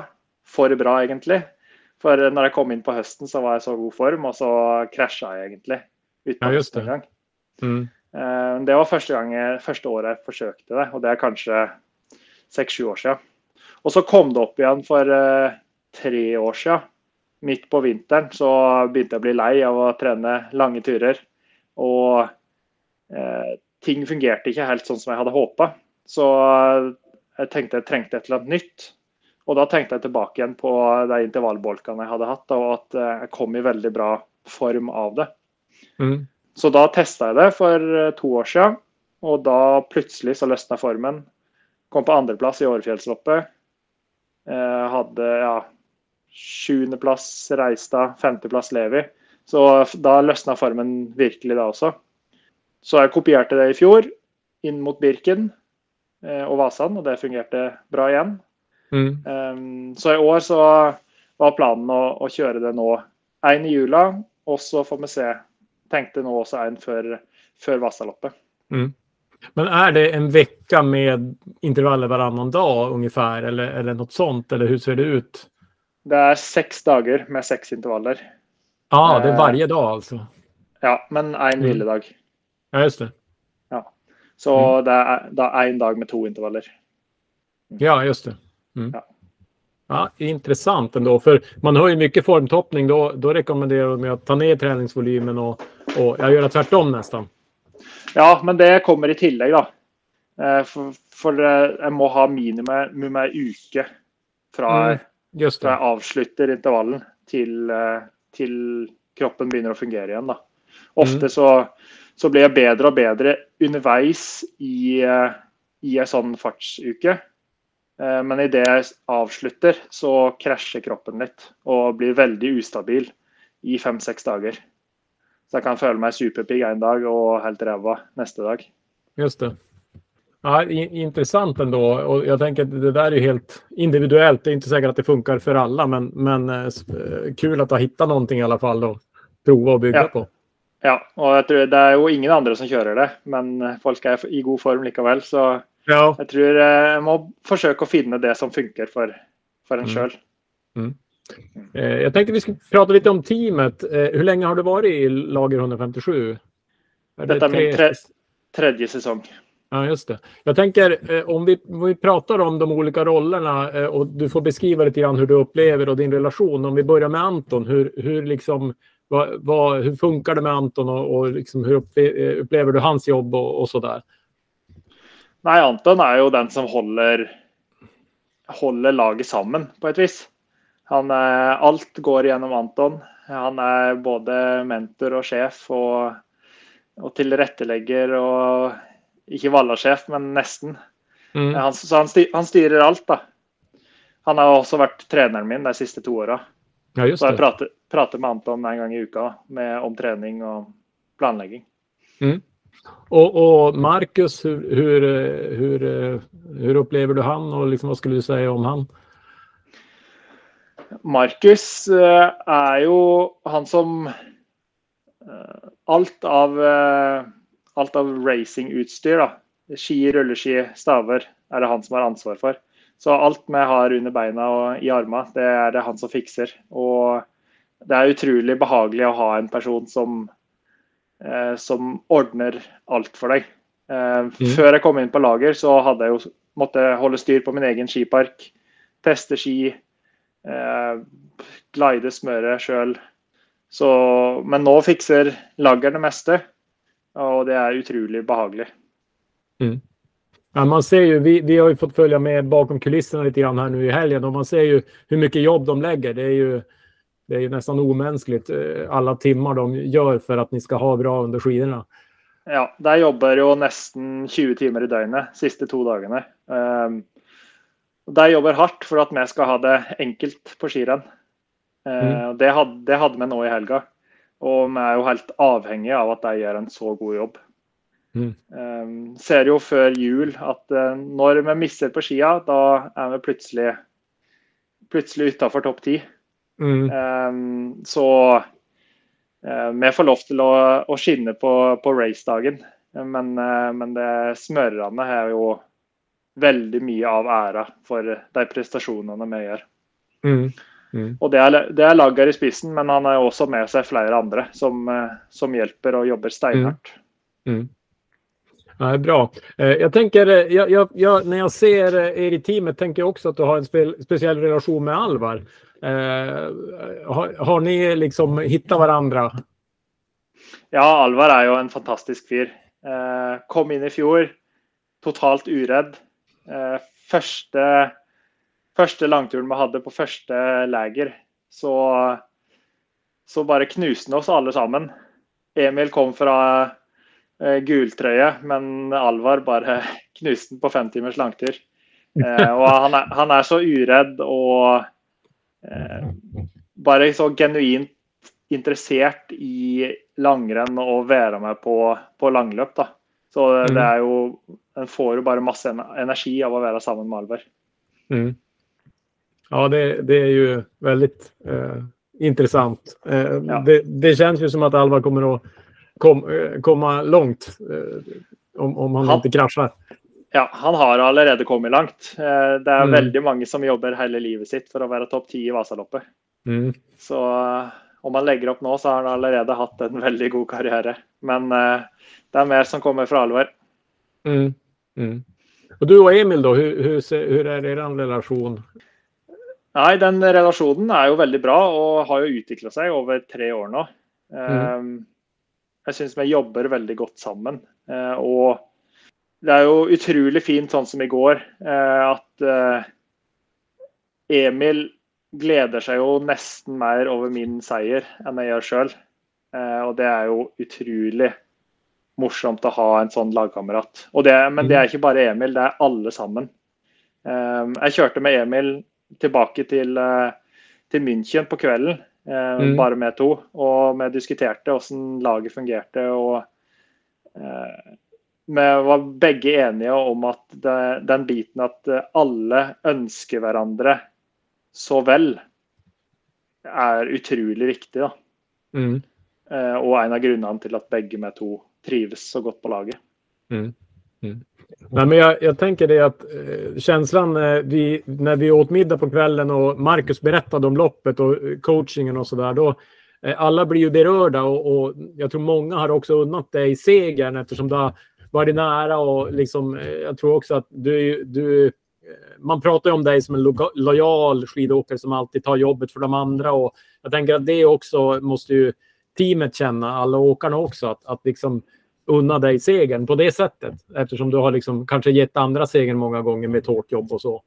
For bra, egentlig. For når jeg kom inn på høsten, så var jeg i så god form, og så krasja jeg egentlig. Uten Ja, just det. Mm. Eh, det var første, gang jeg, første året jeg forsøkte det, og det er kanskje seks-sju år siden. Og så kom det opp igjen for eh, tre år siden. Midt på vinteren så begynte jeg å bli lei av å trene lange turer. Og eh, ting fungerte ikke helt sånn som jeg hadde håpa. Så eh, jeg tenkte jeg trengte et eller annet nytt. Og da tenkte jeg tilbake igjen på de intervallbolkene jeg hadde hatt, og eh, at jeg kom i veldig bra form av det. Mm. Så da testa jeg det for eh, to år siden, og da plutselig så løsna formen. Kom på andreplass i Årefjellsloppet. Eh, hadde ja, sjuendeplass Reistad, femteplass Levi. Så da løsna formen virkelig da også. Så jeg kopierte det i fjor, inn mot Birken eh, og Vasan, og det fungerte bra igjen. Mm. Um, så i år så var planen å, å kjøre det nå én i jula, og så får vi se. Tenkte nå også en før, før Vasaloppet. Men är det en vecka med intervaller varannan dag ungefär eller, eller något sånt? Eller hur ser det ut? Det er seks dager med seks intervaller. Ja, det är Eh. varje dag alltså. Ja, men én Mm. hviledag. Ja, just det. Så Mm. det er da én dag med to intervaller. Ja, just det. Mm. Ja. Ja, intressant ändå, för man har ju mycket formtoppning. Då, då rekommenderar de att ta ner träningsvolymen och, och ja, göra tvärtom nästan. Ja, men det kommer i tillegg, da. Eh, For, for eh, jeg må ha minimum ei uke fra, Mm. Just fra jeg det. avslutter intervallen til, eh, til kroppen begynner å fungere igjen. da. Ofte Mm. så, så blir jeg bedre og bedre underveis i, i en sånn fartsuke. Eh, Men idet jeg avslutter, så krasjer kroppen litt og blir veldig ustabil i fem-seks dager. Så jeg kan føle meg superpigg en dag og helt ræva neste dag. Just det. Ja, intressant ändå. Och jag tänker att det där är ju helt individuellt. Det är inte säkert att det funkar för alla, men, men eh, eh, kul att ha hittat någonting i alla fall och prova och bygga Ja. på. Ja, og jeg tror det er jo ingen andre som kjører det, men folk er i god form likevel. Så Ja, jeg tror eh, jeg må forsøke å finne det som funker for, for en Mm. sjøl. eh, jag tänkte vi skulle prata lite om teamet. Eh, hur länge har du varit i Lager 157? Är det Detta är min tre- tre, tredje säsong. Ja, just det. Jag tänker om vi, om vi pratar om de olika rollerna och du får beskriva lite grann hur du upplever och din relation. Om vi börjar med Anton, hur, hur, liksom, vad, vad, hur funkar det med Anton och, och liksom, hur upple- upplever du hans jobb och, och så där? Nei, Anton er jo den som holder, holder laget sammen, på et vis. Han er, alt går gjennom Anton. Han er både mentor og sjef og, og tilrettelegger og Ikke Valla-sjef, men nesten. Mm. Han, så han, styr, han styrer alt, da. Han har også vært treneren min de siste to åra. Ja, Så jeg prater, prater med Anton en gang i uka med, om trening og planlegging. Och, och Marcus, hur, hur, hur, hur upplever du han och liksom, vad skulle du säga om han? Marcus eh, är ju han som eh, Allt av, eh, allt av racingutstyr, da. Ski, rulleski, staver, det han som har ansvar för. Så allt vi har under benen och i armarna det är det han som fixar. Och det är otroligt behagligt att ha en person som, eh, som ordner alt for deg. Eh, Før jeg kom inn på lager, så hadde jeg jo måtte holde styr på min egen skipark. Teste ski, eh, glide, smøre sjøl. Men nå fikser lagger det meste, og det er utrolig behagelig. Ja, man ser ju, vi, vi har ju fått följa med bakom kulisserna lite grann här nu i helgen och man ser ju hur mycket jobb de lägger. Det är ju, det är ju nästan omänskligt eh, alla timmar de gör för att ni ska ha bra under skidorna. Ja, der jobber jo nesten 20 timer i døgnet siste to dagene. Um, de jobber hardt for at vi skal ha det enkelt på skirenn. Uh, det, hadde, det hadde vi nå i helga. Og vi er jo helt avhengige av at de gjør en så god jobb. Mm. Um, ser jo før jul at uh, når vi mister på skia, da er vi plutselig, plutselig utafor topp ti. Mm. Um, så eh, vi får lov til å, å skinne på, på racedagen. Men, eh, men det, smørerne har jo veldig mye av æra for de prestasjonene vi gjør. Mm. Mm. Og det er, det er Laggar i spissen, men han har også med seg flere andre som, eh, som hjelper og jobber steinhardt. Mm. Ja, bra. Eh, Jag tänker, eh, jag, jag, jag, när jag ser eh, er i teamet tänker jag också att du har en spe, speciell relation med Alvar. Eh, har, har ni liksom hittat varandra? Ja, Alvar är ju en fantastisk fyr. Eh, kom in i fjol, totalt uredd. Eh, första långturen vi hade på första läger så, så bara knuste oss allesammans. Emil kom från eh, gultrøye, men Alvar bara knuste på fem timmars Eh, han är han är så uredd och bare så genuint interessert i langrenn og være med på, på langløp. Da. Så det Mm. er jo En får jo bare masse en- energi av å være sammen med Alvar. Mm. Ja, det, det är ju väldigt eh, intressant. Eh, Ja. det, det känns ju som att Alvar kommer att kom, eh, komma långt eh, om, om han Han- inte kraschar. Ja, han har allerede kommet langt. Eh, Det er Mm. veldig mange som jobber hele livet sitt for å være topp ti i Vasaloppet. Mm. Så eh, om han legger opp nå, så har han allerede hatt en veldig god karriere. Men eh, det er mer som kommer fra Alvar. Mm. Mm. Och du och Emil då, hur, är er relation? Nei, den relasjonen er jo veldig bra og har jo utvikla seg over tre år nå. Eh, Jeg syns vi jobber veldig godt sammen. Og det er jo utrolig fint sånn som i går, eh, at eh, Emil gleder seg jo nesten mer over min seier enn jeg gjør sjøl. Og det er jo utrolig morsomt å ha en sånn lagkamerat. Men det er ikke bare Emil, det er alle sammen. Eh, Jeg kjørte med Emil tilbake til, eh, til München på kvelden, eh, Mm. bare med to. Og vi diskuterte hvordan laget fungerte. og eh, Vi var begge enige om at det, den biten at eh, alle ønsker hverandre så vel, er utrolig viktig. da. Mm. Eh, Og en av grunnene til at begge vi to trives så godt på laget. Mm. Mm. Nej, men jag, jag tänker det att eh, känslan eh, vi, när vi åt middag på kvällen och Marcus berättade om loppet och coachingen och sådär. Då, eh, alla blir ju berörda och, och jag tror många har också unnat dig segern eftersom du har varit nära och liksom, eh, jag tror också att du, du eh, man pratar ju om dig som en lo lojal skidåkare som alltid tar jobbet för de andra och jag tänker att det också måste ju teamet känna, alla åkarna också, att, att liksom unna dig segern på det sättet eftersom du har liksom kanske gett andra segern många gånger med ett hårt jobb och så.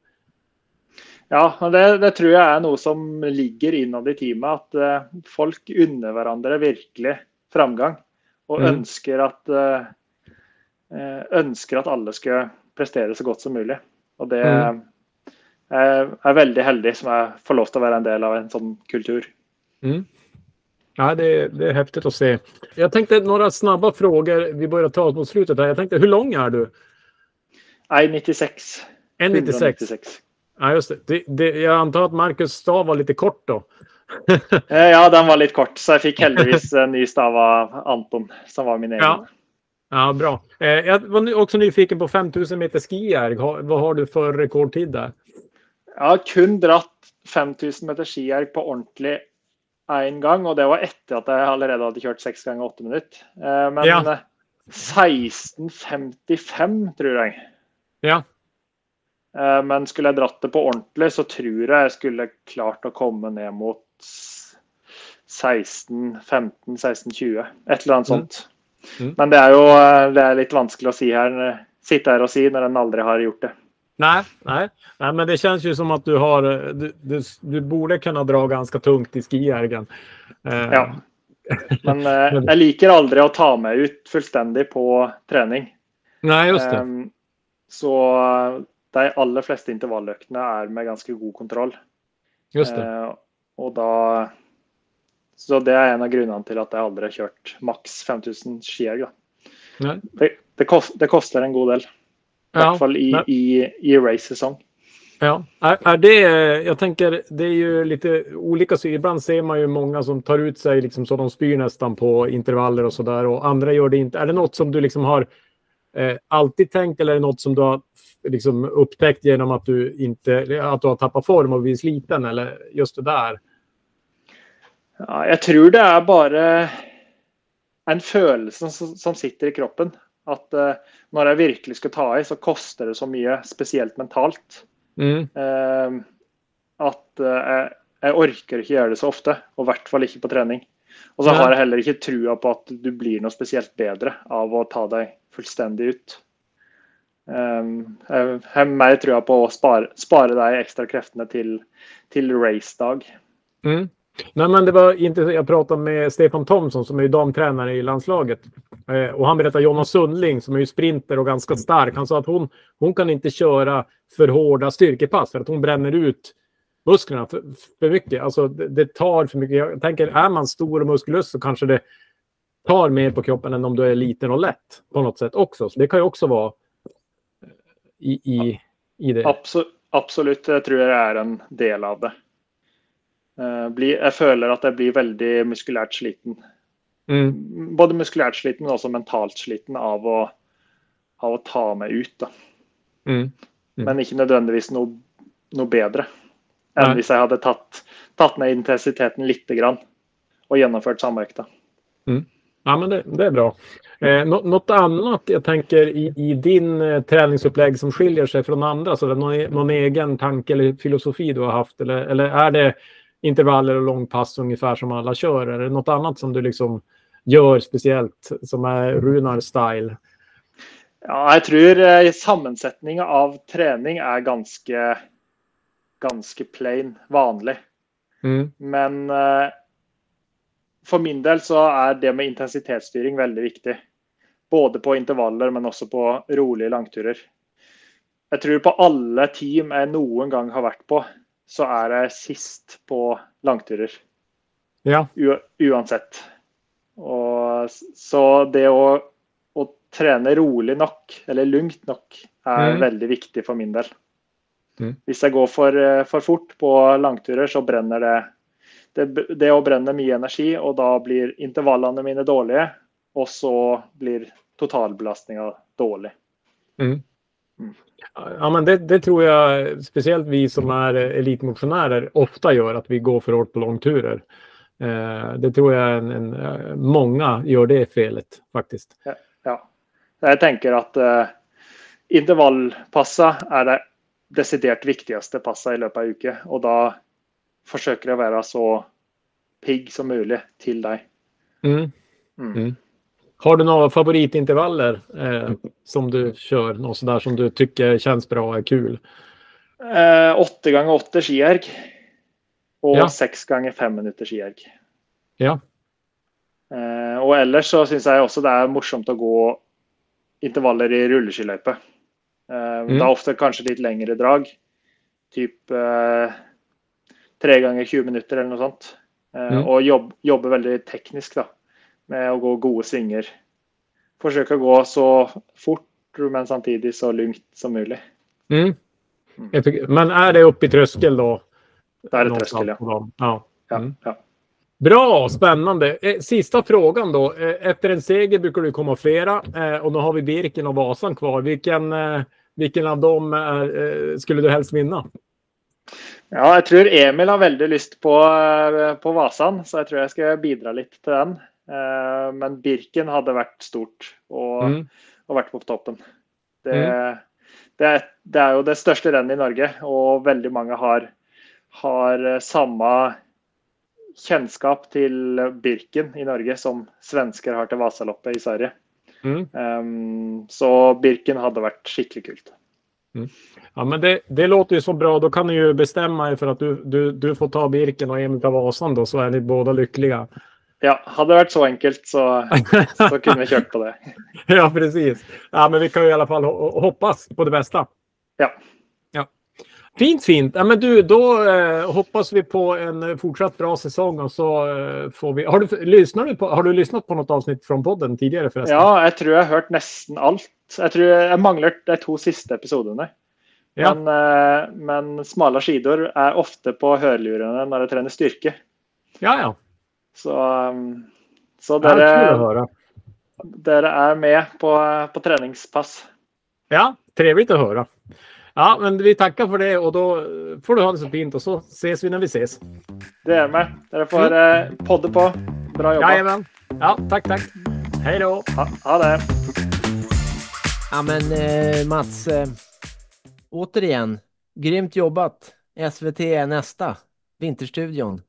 Ja, det, det, tror jeg er noe som ligger innad i teamet. At uh, folk unner hverandre virkelig framgang. Og mm. ønsker, at, uh, ønsker at alle skal prestere så godt som mulig. Og det mm. jeg er veldig heldig som jeg får lov til å være en del av en sånn kultur. Mm. Ja, det, det, är häftigt att se. Jag tänkte några snabba frågor. Vi börjar ta oss mot slutet. Här. Jag tänkte, hur lång är du? 1,96. 1,96. Ja, just det. det, det jag antar att Marcus stav var lite kort då. Eh, ja, den var lite kort, så jag fick heldigvis en ny stav av Anton som var min egen. Ja, ja bra. Eh, jag var också nyfiken på 5000 meter skijärg. Vad har du för rekordtid där? Jag har kun dratt 5000 meter skijärg på ordentlig en gång och det var efter att jag redan hade kört 6 gånger 8 minuter. Eh, men ja. 16.55 tror jag. Ja. Eh, men skulle jag dratt det på ordentligt så tror jag jag skulle klart att komma ner mot 16, 15, 16, 20. Ett eller annat mm. sånt. Mm. Men det är ju eh, det är lite vanskligt att si här, sitta här och säga när den aldrig har gjort det. Nej, nej, nej, men det känns ju som att du har. Du, du, du borde kunna dra ganska tungt i skijärgen. Eh. Ja, men eh, jag liker aldrig att ta mig ut fullständigt på träning. Nej, just det. Um, så de allra flesta intervalløktene är med ganska god kontroll. Just det. Och då, så det är en av grunderna till att jag aldrig har kört max 5000 skijärg. Det, det, kost, det kostar en god del. I ja, fall i, i, i race-säsong. Ja, är, är, det, jag tänker det är ju lite olika. Så ibland ser man ju många som tar ut sig liksom så de spyr nästan på intervaller och så där och andra gör det inte. Är det något som du liksom har eh, alltid tänkt eller är det något som du har liksom upptäckt genom att du inte att du har tappat form och blivit sliten eller just det där? Ja, jag tror det är bara en känsla som sitter i kroppen. Att uh, när jag verkligen ska ta i så kostar det så mycket, speciellt mentalt. Mm. Uh, att uh, jag, orkar inte göra det så ofta och i vart fall inte på träning. Och så har jag heller inte trua på att du blir något speciellt bättre av att ta dig fullständigt ut. Um, jag har mer på att spara, spara de extra krafterna till, till racedag. Mm. Nej, men det var inte, jag pratade med Stefan Thomsson som är damtränare i landslaget. Eh, och han berättade Jonna Sundling som är ju sprinter och ganska stark. Han sa att hon, hon kan inte köra för hårda styrkepass för att hon bränner ut musklerna för, för mycket. Alltså det, det, tar för mycket. Jag tänker är man stor och muskulös så kanske det tar mer på kroppen än om du är liten och lätt på något sätt också. Så det kan ju också vara eh, i, i, i det. Absolut, absolut, det tror jag är en del av det. Uh, jag känner att jag blir väldigt muskulärt sliten. Mm. Både muskulärt sliten men också mentalt sliten av att, av att ta mig ut. Mm. Mm. Men inte nödvändigtvis något, något bättre än om jag hade tagit, tagit ner intensiteten lite grann och genomfört samma ökta. Mm. Ja, men det, det är bra. Eh, något annat jag tänker i, i din eh, träningsupplägg som skiljer sig från andra? Så någon, e-, någon egen tanke eller filosofi du har haft? Eller, eller är det intervaller och långpass ungefär som alla kör? Är det något annat som du liksom gör speciellt som är Runar-style? Ja, jag tror eh, sammansättningen av träning är ganska, ganska plain, vanlig. Mm. Men eh, för min del så är det med intensitetsstyrning väldigt viktigt. Både på intervaller men också på roliga långturer. Jag tror på alla team jag någon gång har varit på så är jag sist på långturer. Ja. Oavsett. Och så det att, träna roligt nog eller lugnt nog är mm. väldigt viktigt för min del. Mm. Jag går för, för fort på långturer så bränner det det, det å brenne mye energi, och då blir intervallene mine dåliga och så blir totalbelastningen dålig. Mm. Ja, men det, det, tror jag speciellt vi som är elitmotionärer ofta gör, att vi går för hårt på långturer. Eh, det tror jag en, en, eh, många gör det felet faktiskt. Ja. Jeg tenker at uh, intervallpassa er det desidert viktigste passa i løpet av en uke. Og da forsøker jeg å være så pigg som mulig til deg. Mm. Mm. Mm. Har du några favoritintervaller eh, som du kör? Något sådär som du tycker känns bra, är kul? Eh, åtte ganger åtte skierg. Og Ja. seks ganger fem minutter skierg. Ja. Eh, og ellers så syns jeg også det er morsomt å gå intervaller i rulleskiløype. Eh, Det er ofte kanskje litt lengre drag. Typ eh, tre ganger 20 minutter eller noe sånt. Eh, Mm. Og jobb, jobbe veldig teknisk da, med å gå gode svinger. Forsøke å gå så fort, men samtidig så lugnt som mulig. Mm. Jag tycker- Men är det uppe i tröskel då? Det är det tröskel, ja. ja. Mm. ja. Bra, spännande. Eh, Sista frågan då. Eh, Efter en seger brukar det komma flera eh, och nu har vi Birken och Vasan kvar. Vilken, vilken av dem är, skulle du helst vinna? Ja, jeg tror Emil har veldig lyst på, på Vasan, så jeg tror jeg skal bidra litt til den. Eh, Men Birken hadde vært stort og, Mm. og vært på toppen. Det, det, er, det er jo det største rennet i Norge, og veldig mange har, har eh, samme kjennskap til Birken i Norge som svensker har til Vasaloppet i Sverige. Mm. Um, så Birken hadde vært skikkelig kult. Ja, men det, det låter ju så bra. Då kan ni ju bestämma er för att du, du, du får ta Birken och Emil tar Vasan då, så är ni båda lyckliga. Ja, hadde det vært så enkelt, så, så kunne vi kjørt på det. ja, precis. Ja, men vi kan ju i alla fall ho- hoppas på det bästa. Ja. ja. Fint, fint. Ja, men du, då eh, hoppas vi på en fortsatt bra säsong och så eh, får vi... Har du, lyssnar du på, har du lyssnat på något avsnitt från podden tidigare förresten? Ja, jeg tror jeg har hørt nesten alt. Jeg tror jeg mangler de to siste episodene. Ja. Men, eh, men smale skidor er ofte på hørlurene når jeg trener styrke. ja. ja. Så, um, så dere, höra. dere er med på, på treningspass. Ja, trevligt att höra. Ja, men vi tackar för det och då får du ha det så fint och så ses vi när vi ses. Det er med. Dere får eh, podde på. Bra jobba. Jajamän. Ja, tack, tack. Hej då. Ha, ha det. Ja, men eh, Mats, eh, återigen, grymt jobbat. SVT är nästa. Vinterstudion.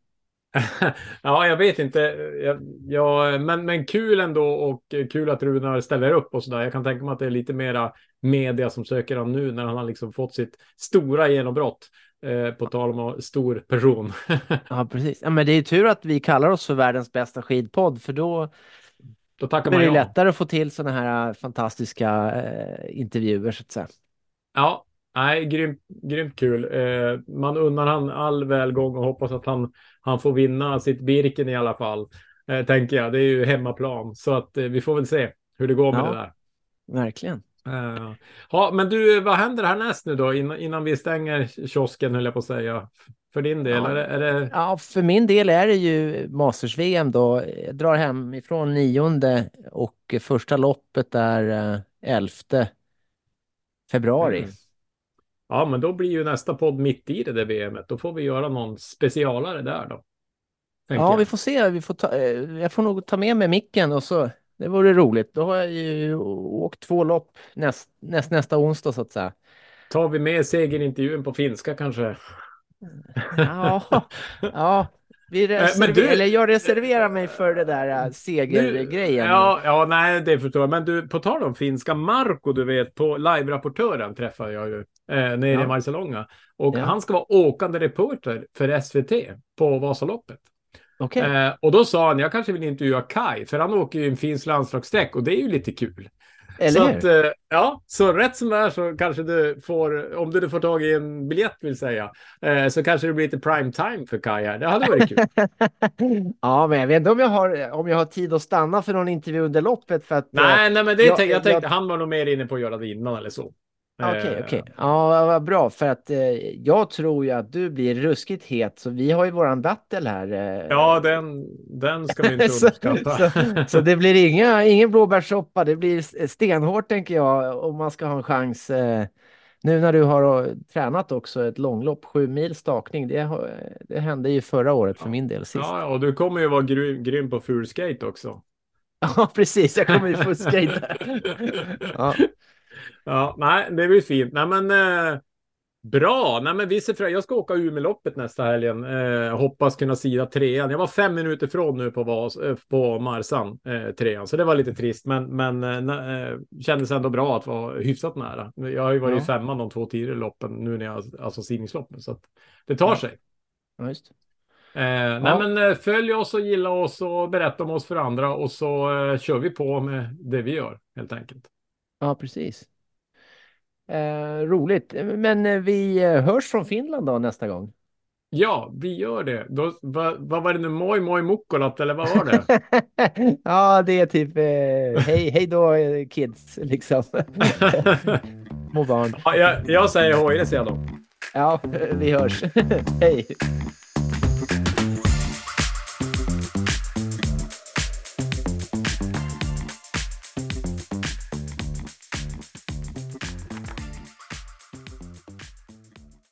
Ja, jag vet inte. Jag, jag, men, men kul ändå och kul att Runar ställer upp och sådär. Jag kan tänka mig att det är lite mera media som söker han nu när han har liksom fått sitt stora genombrott. Eh, på tal om stor person. Ja, precis. Ja, men det är tur att vi kallar oss för världens bästa skidpodd, för då Då tackar blir man det ja. lättare att få till sådana här äh, fantastiska eh, intervjuer, så att säga. Ja, nej, grymt, grymt kul. Eh, man unnar han all välgång och hoppas att han, han får vinna sitt Birken i alla fall. Eh, tänker jag. Det är ju hemmaplan. Så att eh, vi får väl se hur det går med Ja. det där. Verkligen. Eh, ja, men du, vad händer härnäst nu då? Innan, innan vi stänger kiosken, höll jag på att säga. För din del, Ja. är, det, är det... Ja, för min del är det ju Masters-VM då. Jag drar hemifrån nionde och första loppet är eh, 11 februari. Mm. Ja, men då blir ju nästa podd mitt i det där VMet. Då får vi göra någon specialare där då. Ja, jag. vi får se. Vi får ta, eh, jag får nog ta med mig micken och så. Det vore roligt. Då har jag ju åkt två lopp näst, näst, nästa onsdag så att säga. Tar vi med segerintervjun på finska kanske? Ja, ja. Vi men reserver- du- eller jag reserverar mig för det där äh, segergrejen. Ja, ja, nej, det förstår jag. Men du, på tal om finska, Marco, du vet, på live-rapportören träffade jag ju eh, nere Ja. i Marcialonga. Och Ja. han ska vara åkande reporter för SVT på Vasaloppet. Okej. Eh, och då sa han, jag kanske vill intervjua Kai, för han åker ju en finsk landslagssträck och det är ju lite kul. Eller så att, eh, ja, så rätt som det är så kanske du får, om du får tag i en biljett vill säga, eh, så kanske det blir lite prime time för här. Det hade varit kul. Ja, men jag vet inte om jag har, om jag har tid att stanna för någon intervju under loppet för att... eh, nej, nej, men det jag- tänk, jag jag- tänkte, han var nog mer inne på att göra det innan eller så. Okej, Eh, okej. Ja, vad bra. För att eh, jag tror ju att du blir ruskigt het. Så vi har ju våran battle här. Eh, Ja, den, den ska vi inte så, underskatta. så, så det blir inga, ingen blåbärssoppa. Det blir stenhårt tänker jag om man ska ha en chans eh, Nu när du har eh, tränat också ett långlopp, sju mil stakning, det, har- det hände ju förra året för min del sist. Ja, och du kommer ju vara grym, grym på fullskate också. Ja, precis. Jag kommer ju få skate. ja, Ja, nej, det blir fint. Nej, men eh, bra. Nej, men vi ser fram. Jag ska åka Umeåloppet nästa helgen. Eh, hoppas kunna sida trean. Jag var fem minuter från nu på, Vas, eh, på Marsan, eh, trean, så det var lite trist, men, men eh, eh, kändes ändå bra att vara hyfsat nära. Jag har ju varit Ja. i femman de två tidigare loppen nu när jag alltså simningsloppen, så att det tar Ja. sig. ja, just. Eh, Nej, men eh, följ oss och gilla oss och berätta om oss för andra och så kör vi på med det vi gör helt enkelt. Ja, precis. Eh, roligt. Men eh, vi eh, hörs från Finland då nästa gång. Ja, vi gör det. Då, vad, vad var det nu? Moi moi mukkolat eller vad var det? ja, det är typ eh, hej, hej då eh, kids, liksom. Små barn. ja, jag, jag säger hoj, det säger jag då. Ja, vi hörs. hej.